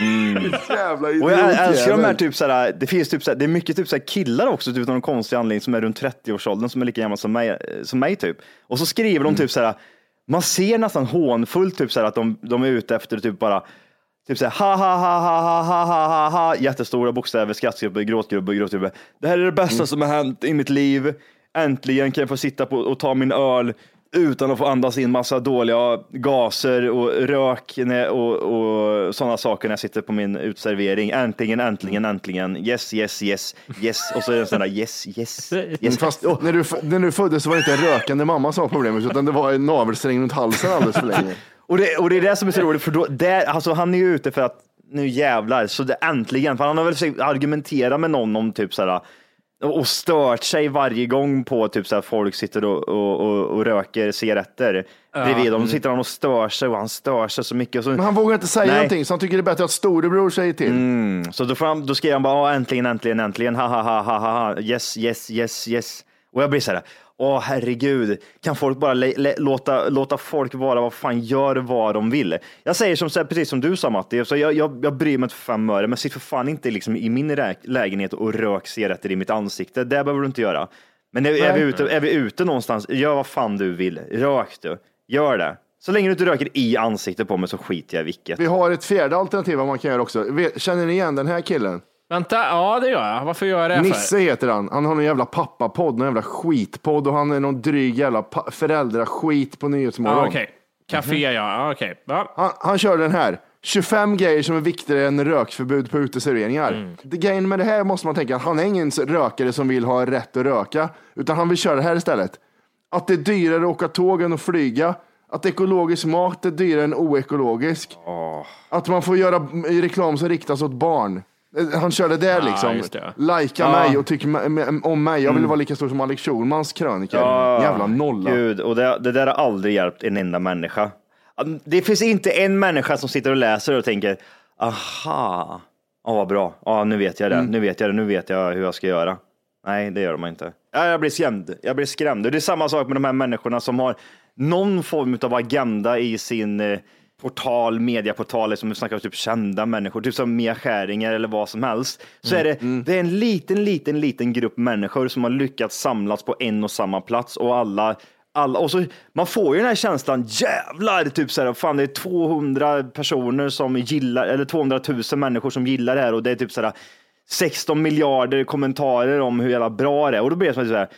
de, jävla Och jag älskar de här typ såhär, det finns typ såhär, det är mycket typ såhär killar också typ av någon konstig anledning som är runt 30-årsåldern som är lika gamla som mig, eh, som mig typ. Och så skriver de typ såhär, man ser nästan hånfullt typ såhär att de, de är ute efter typ bara Typ såhär, ha ha ha ha ha ha ha ha ha jättestora bokstäver, skrattgrupper, gråtgrupper, gråtgrupper. Det här är det bästa som har hänt i mitt liv. Äntligen kan jag få sitta på och ta min öl utan att få andas in massa dåliga gaser och rök och, och sådana saker när jag sitter på min utservering. Äntligen, äntligen, äntligen. Yes, yes, yes, yes. Och så är det en sån där yes, yes, Mm, yes. Fast när, du, när du föddes så var det inte en rökande mamma som var problemet utan det var en navelsträng runt halsen alldeles för länge. Och det, och det är det som är så roligt, för då, där, alltså han är ju ute för att nu jävlar, så det äntligen, för han har väl försökt argumentera med någon om typ såhär, och och stört sig varje gång på typ såhär, folk sitter och, och, och, och röker cigaretter bredvid dem. Då sitter han och stör sig och han stör sig så mycket. Och så, Men han vågar inte säga Nej. någonting så han tycker det är bättre att storebror säger till. så då, får han, då skriver han bara "Ja, äntligen, äntligen, äntligen, ha ha ha ha, ha, yes, yes, yes, yes. Och jag blir så här, Åh herregud, kan folk bara låta, låta folk vara vad fan gör vad de vill? Jag säger som, precis som du sa Matti, så jag, jag, jag bryr mig inte för fem öre, men sitt för fan inte liksom i min lägenhet och rök cigaretter i mitt ansikte. Det behöver du inte göra. Men är, är, vi ute, är vi ute någonstans, gör vad fan du vill. Rök du, gör det. Så länge du inte röker i ansiktet på mig så skiter jag i vilket. Vi har ett fjärde alternativ vad man kan göra också. Känner ni igen den här killen? Vänta, ja det gör jag. Varför gör jag det för? Nisse heter han. Han har någon jävla pappapodd, någon jävla skitpodd och han är någon dryg jävla föräldraskit på Nyhetsmorgon. Ja, Okej, café ja. ja okej. Ja. Han, han kör den här. 25 grejer som är viktigare än rökförbud på uteserveringar. Mm. Det Grejen med det här måste man tänka, han är ingen rökare som vill ha rätt att röka, utan han vill köra det här istället. Att det är dyrare att åka tåg än att flyga. Att ekologisk mat är dyrare än oekologisk. Att man får göra reklam som riktas åt barn. Han kör det där Ja, liksom. Lajka mig och tyck om mig. Jag vill vara lika stor som Alex Schulmans krönikor. Jävla nolla. Gud, och det, det där har aldrig hjälpt en enda människa. Det finns inte en människa som sitter och läser och tänker, aha, ja vad bra, ja nu vet jag det, nu vet jag det, nu vet jag hur jag ska göra. Nej, det gör de inte. Ja, Jag blir skrämd, jag blir skrämd. Och det är samma sak med de här människorna som har någon form av agenda i sin eh, portal, mediaportaler som snackar om typ kända människor, typ som Mia Skäringer eller vad som helst. Så är det, det är en liten, liten, liten grupp människor som har lyckats samlas på en och samma plats och alla alla, och så, man får ju den här känslan, jävlar, typ så här, fan det är 200 personer som gillar, eller 200 000 människor som gillar det här och det är typ så här 16 miljarder kommentarer om hur jävla bra det är och då blir det som så här,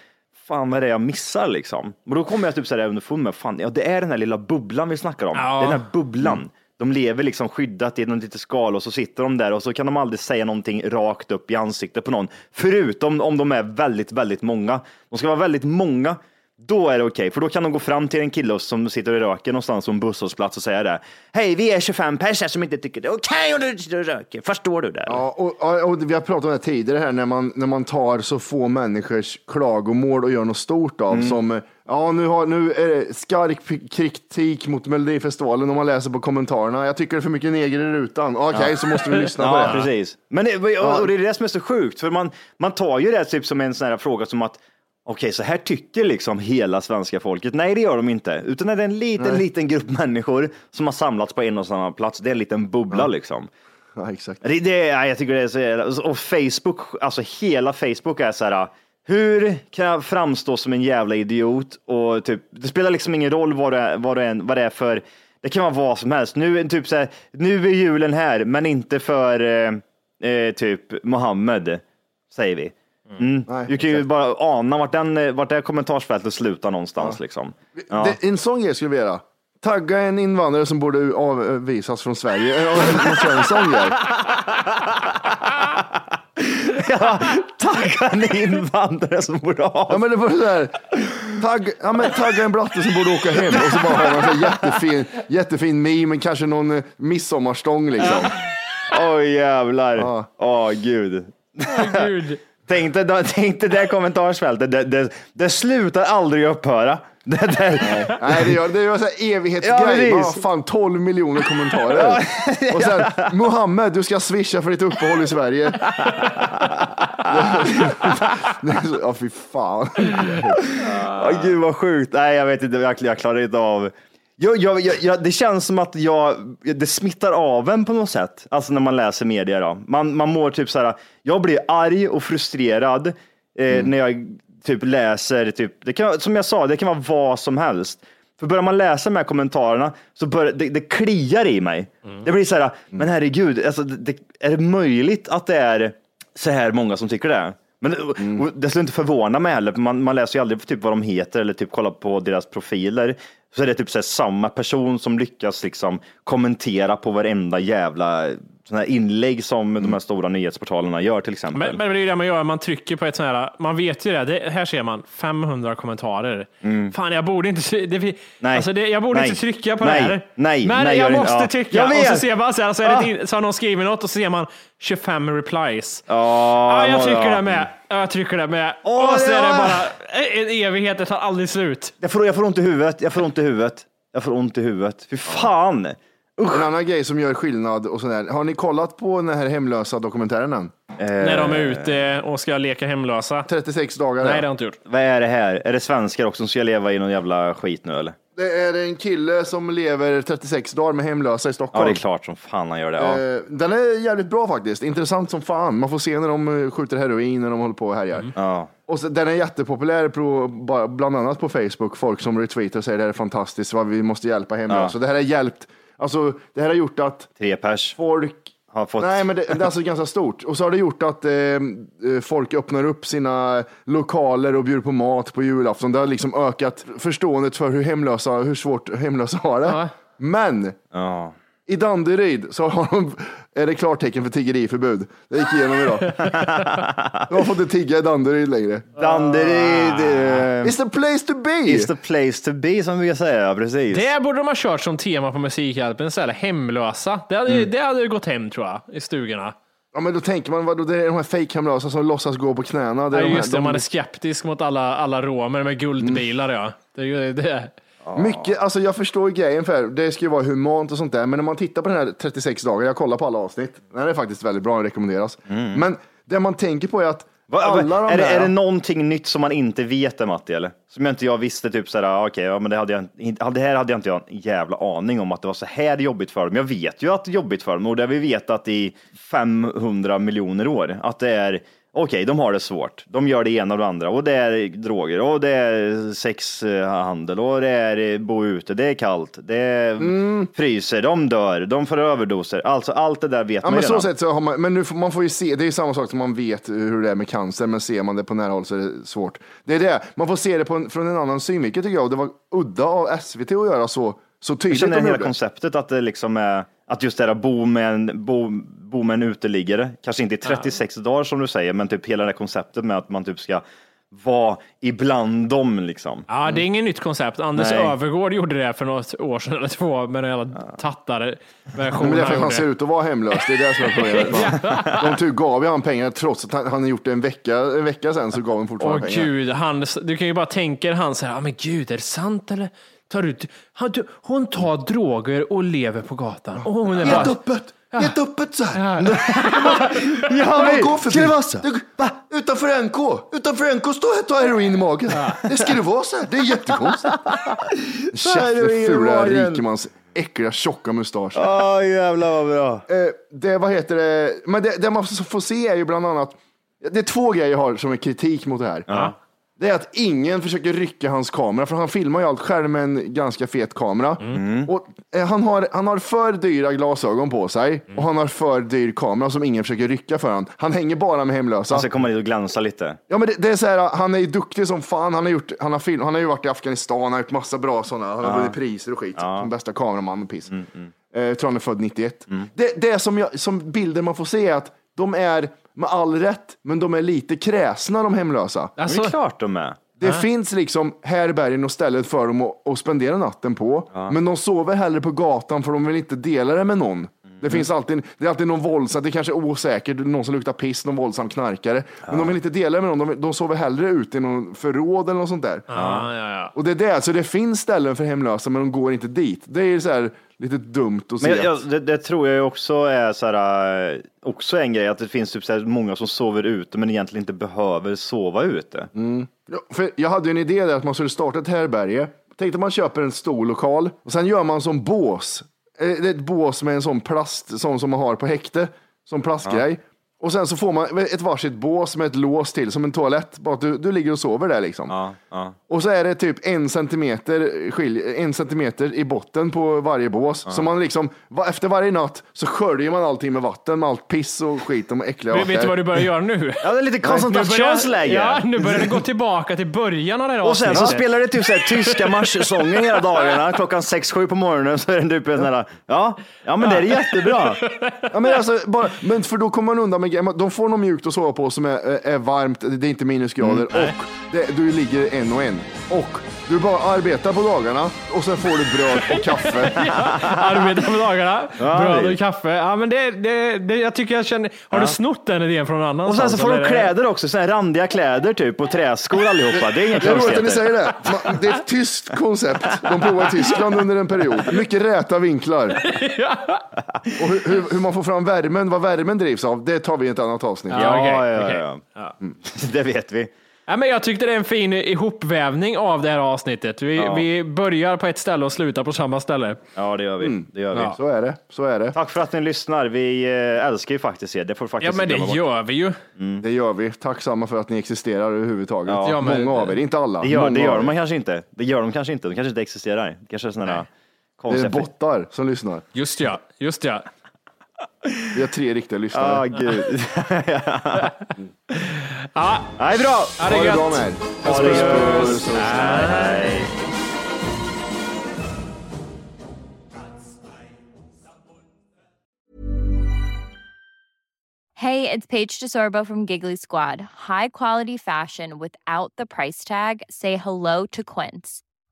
fan vad är det jag missar liksom? Och då kommer jag typ så här underfund med, fan, ja det är den här lilla bubblan vi snackar om, Ja. det är den här bubblan. De lever liksom skyddat i något litet skal och så sitter de där och så kan de aldrig säga någonting rakt upp i ansiktet på någon. Förutom om de är väldigt, väldigt många. De ska vara väldigt många. Då är det okej, för då kan de gå fram till en kille som sitter och röker någonstans på en busshållplats och säga det. Hej, vi är 25 personer som inte tycker det är okej om du röker. Förstår du det? Ja, och, och, och vi har pratat om det tidigare här när man, när man tar så få människors klagomål och gör något stort av som ja, nu, har, nu är det skarp kritik mot Melodifestivalen och man läser på kommentarerna. Jag tycker det är för mycket neger i rutan. Okej, så måste vi lyssna på Ja, det. precis. Men det, och och det är det som är så sjukt, för man, man tar ju det typ som en sån här fråga som att Okej, så här tycker liksom hela svenska folket. Nej, det gör de inte. Utan det är en liten, liten grupp människor som har samlats på en och samma plats. Det är en liten bubbla liksom. Ja, exakt. Det, det, ja, jag tycker det är så jävla... Och Facebook, alltså hela Facebook är så här. Hur kan jag framstå som en jävla idiot? Och typ, det spelar liksom ingen roll vad det, är, vad, det är, vad det är för... Det kan vara vad som helst. Nu, typ så här, nu är julen här, men inte för eh, eh, typ Mohammed, säger vi. Mm. Nej, du kan ju bara ana vart, den, eh, vart det kommentarsfältet slutar någonstans. Liksom. Ja. Det, en sån grej skulle vi göra. Tagga en invandrare som borde avvisas från Sverige. Man en sån grej. ja, tagga en invandrare som borde ha. Ja, men det var så här. Tagg, ja, men tagga en blatte som borde åka hem och så bara ha en sån här jättefin, jättefin meme, men kanske någon eh, midsommarstång liksom. Oj jävlar. Åh Ja. gud. Gud. Tänk dig, tänk det kommentarsfältet, det, det, det slutar aldrig upphöra. Det, det, Nej, det gör, det gör så här Ja, evighetsgrej. Bara, fan 12 miljoner kommentarer. Och sen, Mohammed, du ska swisha för ditt uppehåll i Sverige. Ja, fy fan. Åh, gud vad sjukt. Nej, jag vet inte, jag, jag klarar inte av. Jag, jag, jag, det känns som att jag, det smittar av en på något sätt. Alltså när man läser media. Då. Man, man mår typ så här, jag blir arg och frustrerad eh, när jag typ läser, typ, det kan, som jag sa, det kan vara vad som helst. För börjar man läsa de här kommentarerna så börjar det, det kliar i mig. Det blir så här, men herregud, alltså, det, är det möjligt att det är så här många som tycker det? Men och det skulle inte förvåna mig heller, för man, man läser ju aldrig typ vad de heter eller typ kollar på deras profiler. Så är det typ så här, samma person som lyckas liksom kommentera på varenda jävla sån här inlägg som de här stora nyhetsportalerna gör till exempel. Men, men det är ju det man gör, man trycker på ett sånt här, man vet ju det, det här ser man 500 kommentarer. Fan, jag borde inte, det, Mm. Nej. Alltså det, jag borde Nej. inte trycka på Nej. det här. Nej. Men Nej, jag måste inte. Ja. trycka. Jag Och så ser man så, här, så, är det Ah. in, så har någon skrivit något och så ser man 25 replies. Ja, Ja, jag trycker ja. det med. Ja, Jag trycker det med. Åh, och så är det ja. bara en evighet, det tar aldrig slut. Jag får, jag får ont i huvudet, jag får ont i huvudet. Jag får ont i huvudet. Fy fan! En annan grej som gör skillnad och sådär. Har ni kollat på den här hemlösa dokumentären än? När de är ute och ska leka hemlösa. 36 dagar. Nej, ja. det har jag inte gjort. Vad är det här? Är det svenskar också som ska leva i någon jävla skit nu eller? Det är en kille som lever 36 dagar med hemlösa i Ja, Stockholm. det är klart som fan han gör det. Ja. Eh, Den är jävligt bra faktiskt. Intressant som fan. Man får se när de eh, skjuter heroin när de håller på och härjar. Ja. Och så, den är jättepopulär på, bland annat på Facebook. Folk som retweetar och säger det här är fantastiskt, vad vi måste hjälpa hemlösa. Det här har hjälpt, alltså det här har gjort att Tre pers folk har fått... Nej, men det, det är alltså ganska stort. Och så har det gjort att eh, eh, folk öppnar upp sina lokaler och bjuder på mat på julafton. Det har liksom ökat förståendet för hur hemlösa, hur svårt hemlösa har det. Ja. Men Ja. i Danderyd så har de, är det klartecken för tiggeriförbud. Det gick igenom idag. De har fått inte tigga i Danderyd längre. Danderyd eh, It's the place to be! is the place to be som vi säger, precis. Det borde de ha kört som tema på Musikhjälpen istället. Hemlösa. Det hade, Mm. det hade ju gått hem tror jag, i stugorna. Ja, men då tänker man, vadå, det är de här fake-hemlösa som låtsas gå på knäna. Det är Ja, de här, just det, de- man är skeptisk mot alla, alla romer med guldbilar. Ja. Det är ju det. Mycket, alltså jag förstår grejen för det ska ju vara humant och sånt där, men när man tittar på den här 36 dagar, jag kollar på alla avsnitt, den är faktiskt väldigt bra, den rekommenderas. Men det man tänker på är att Va, alla de är, det, där, är det någonting nytt som man inte vet Matti? Eller? Som jag inte jag visste, typ såhär, ah, okej, ja, men det, hade jag, det här hade jag inte jag en jävla aning om att det var så här jobbigt för dem. Jag vet ju att det är jobbigt för dem och det har vi vetat i 500 miljoner år. Att det är, okej, de har det svårt. De gör det ena och det andra och det är droger och det är sexhandel och det är bo ute, det är kallt, det är fryser, de dör, de får överdoser. Alltså allt det där vet Ja, man men ju så redan. sätt så har man, men nu får, man får ju se, det är ju samma sak som man vet hur det är med cancer, men ser man det på nära håll så är det svårt. Det är det, man får se det en, från en annan synvinkel tycker jag, och det var udda av SVT att göra så, så Jag tydligt. känner de hela konceptet att det liksom är att just det där bo med en, bo, bo med en uteliggare, kanske inte i 36 dagar som du säger, men typ hela det här konceptet med att man typ ska vara ibland dem liksom. Ja, det är inget nytt koncept. Anders Nej. Övergård gjorde det för något år sedan eller två med den jävla tattare Men versionen det är för han att han ser ut att vara hemlös, det är det som är problemet. De typ gav ju han pengar trots att han, han har gjort det en vecka, en vecka sedan så gav Åh fortfarande pengar. gud, han, du kan ju bara tänka dig han säger, ah, men gud, är det sant eller? Tar du, han, du, hon tar droger och lever på gatan. Och hon är Helt bara, öppet, helt öppet så här. Ja, Man går förbi. ska det vara så? Du, va? Utanför NK, utanför NK står här och tar heroin i magen. Det ska det vara så här, det är jättekonstigt. Käften fula rikemans äckliga tjocka mustasch. Åh jävlar vad bra. Eh, det, vad heter det, men det, det man får se är ju bland annat, det är två grejer jag har som är kritik mot det här. Det är att ingen försöker rycka hans kamera, för han filmar ju allt själv med en ganska fet kamera. Och, eh, han, har, han har för dyra glasögon på sig och han har för dyr kamera som ingen försöker rycka för han. Han hänger bara med hemlösa. Han ska komma dit och glänsa lite. Ja, men det, det är så här, han är ju duktig som fan. Han har, gjort, han, har film, han har ju varit i Afghanistan, han har gjort massa bra sådana. Han har vunnit priser och skit. Som bästa kameraman och piss. Mm, Eh, jag tror han är född 91. Det, det som, jag, som bilden man får se är att de är, med all rätt, men de är lite kräsna de hemlösa. alltså, det är klart de är. Det finns liksom härbergen och stället för dem att, att spendera natten på. Men de sover hellre på gatan för de vill inte dela det med någon. Det finns alltid, det är alltid någon våldsam, det kanske är osäkert, någon som luktar piss, någon våldsam knarkare. Men de vill inte dela med någon, de, de sover hellre ute i någon förråd eller något sånt där. ja, ja, ja. Och det är det, så det finns ställen för hemlösa men de går inte dit. Det är så här lite dumt att se. Men jag, jag, att- det, det tror jag också är så här, eh, också en grej, att det finns typ så här många som sover ute men egentligen inte behöver sova ute. Ja, för jag hade ju en idé där att man skulle starta ett härberge. Tänkte man köper en stor lokal och sen gör man som bås. Eh, Det är ett bås med en sån plast, sån som man har på häkte, som plastgrej. Och sen så får man ett varsitt bås med ett lås till, som en toalett. Bara att du, du ligger och sover där liksom. Ja, ja. Och så är det typ en centimeter, skilj, en centimeter i botten på varje bås. Så man liksom, efter varje natt så sköljer man allting med vatten, med allt piss och skit och äckliga Vet, vet du vad du börjar göra nu? ja, det är lite Nu börjar- koncentrationsläge. Ja, nu börjar det gå tillbaka till början av det här Och sen så spelar det typ så här, tyska marschsånger hela dagarna. Klockan 6-7 på morgonen så är det typ en sån här, ja, ja men det är jättebra. Ja, men, alltså, bara, men för då kommer man undan med grejer. De får något mjukt att sova på som är, är varmt, det är inte minusgrader och det, du ligger en och en. Och Du bara arbetar på dagarna och sen får du bröd och kaffe. Arbetar på dagarna, Ja, bröd och kaffe. Ja, men det, det, det, jag tycker jag känner... Har du snott den idén från någon annan? Och sen så får de kläder också, såna här randiga kläder typ och träskor allihopa. Det är inga Det är roligt att ni säger det. Det är ett tyskt koncept. De provade i Tyskland under en period. Mycket räta vinklar. Och hur, hur, hur man får fram värmen, vad värmen drivs av, det tar vi i ett annat avsnitt. Ja, Ja, okej, ja, ja. Mm. Det vet vi. Ja, men jag tyckte det är en fin ihopvävning av det här avsnittet. Vi, Ja. vi börjar på ett ställe och slutar på samma ställe. Ja, det gör vi. Det gör vi. Så är det. Så är det. Tack för att ni lyssnar. Vi eh, älskar ju faktiskt er. Det får Ja, faktiskt men det gör vi ju. Det gör vi. Tacksamma för att ni existerar överhuvudtaget. Ja. Ja, men- Många av er, inte alla. Det gör, Många det gör de kanske inte. Det gör de kanske inte. De kanske inte existerar. Det kanske är sådana Det är bottar som lyssnar. Just ja, just ja. Vi har tre riktiga lyssnare. Ah, gud. Ja, Nej, bra! ja det ha är det bra gött. med er. Ha det gött. Puss, puss. Hej, hej. Hey, it's Paige DeSorbo from Giggly Squad. High quality fashion without the price tag. Say hello to Quince.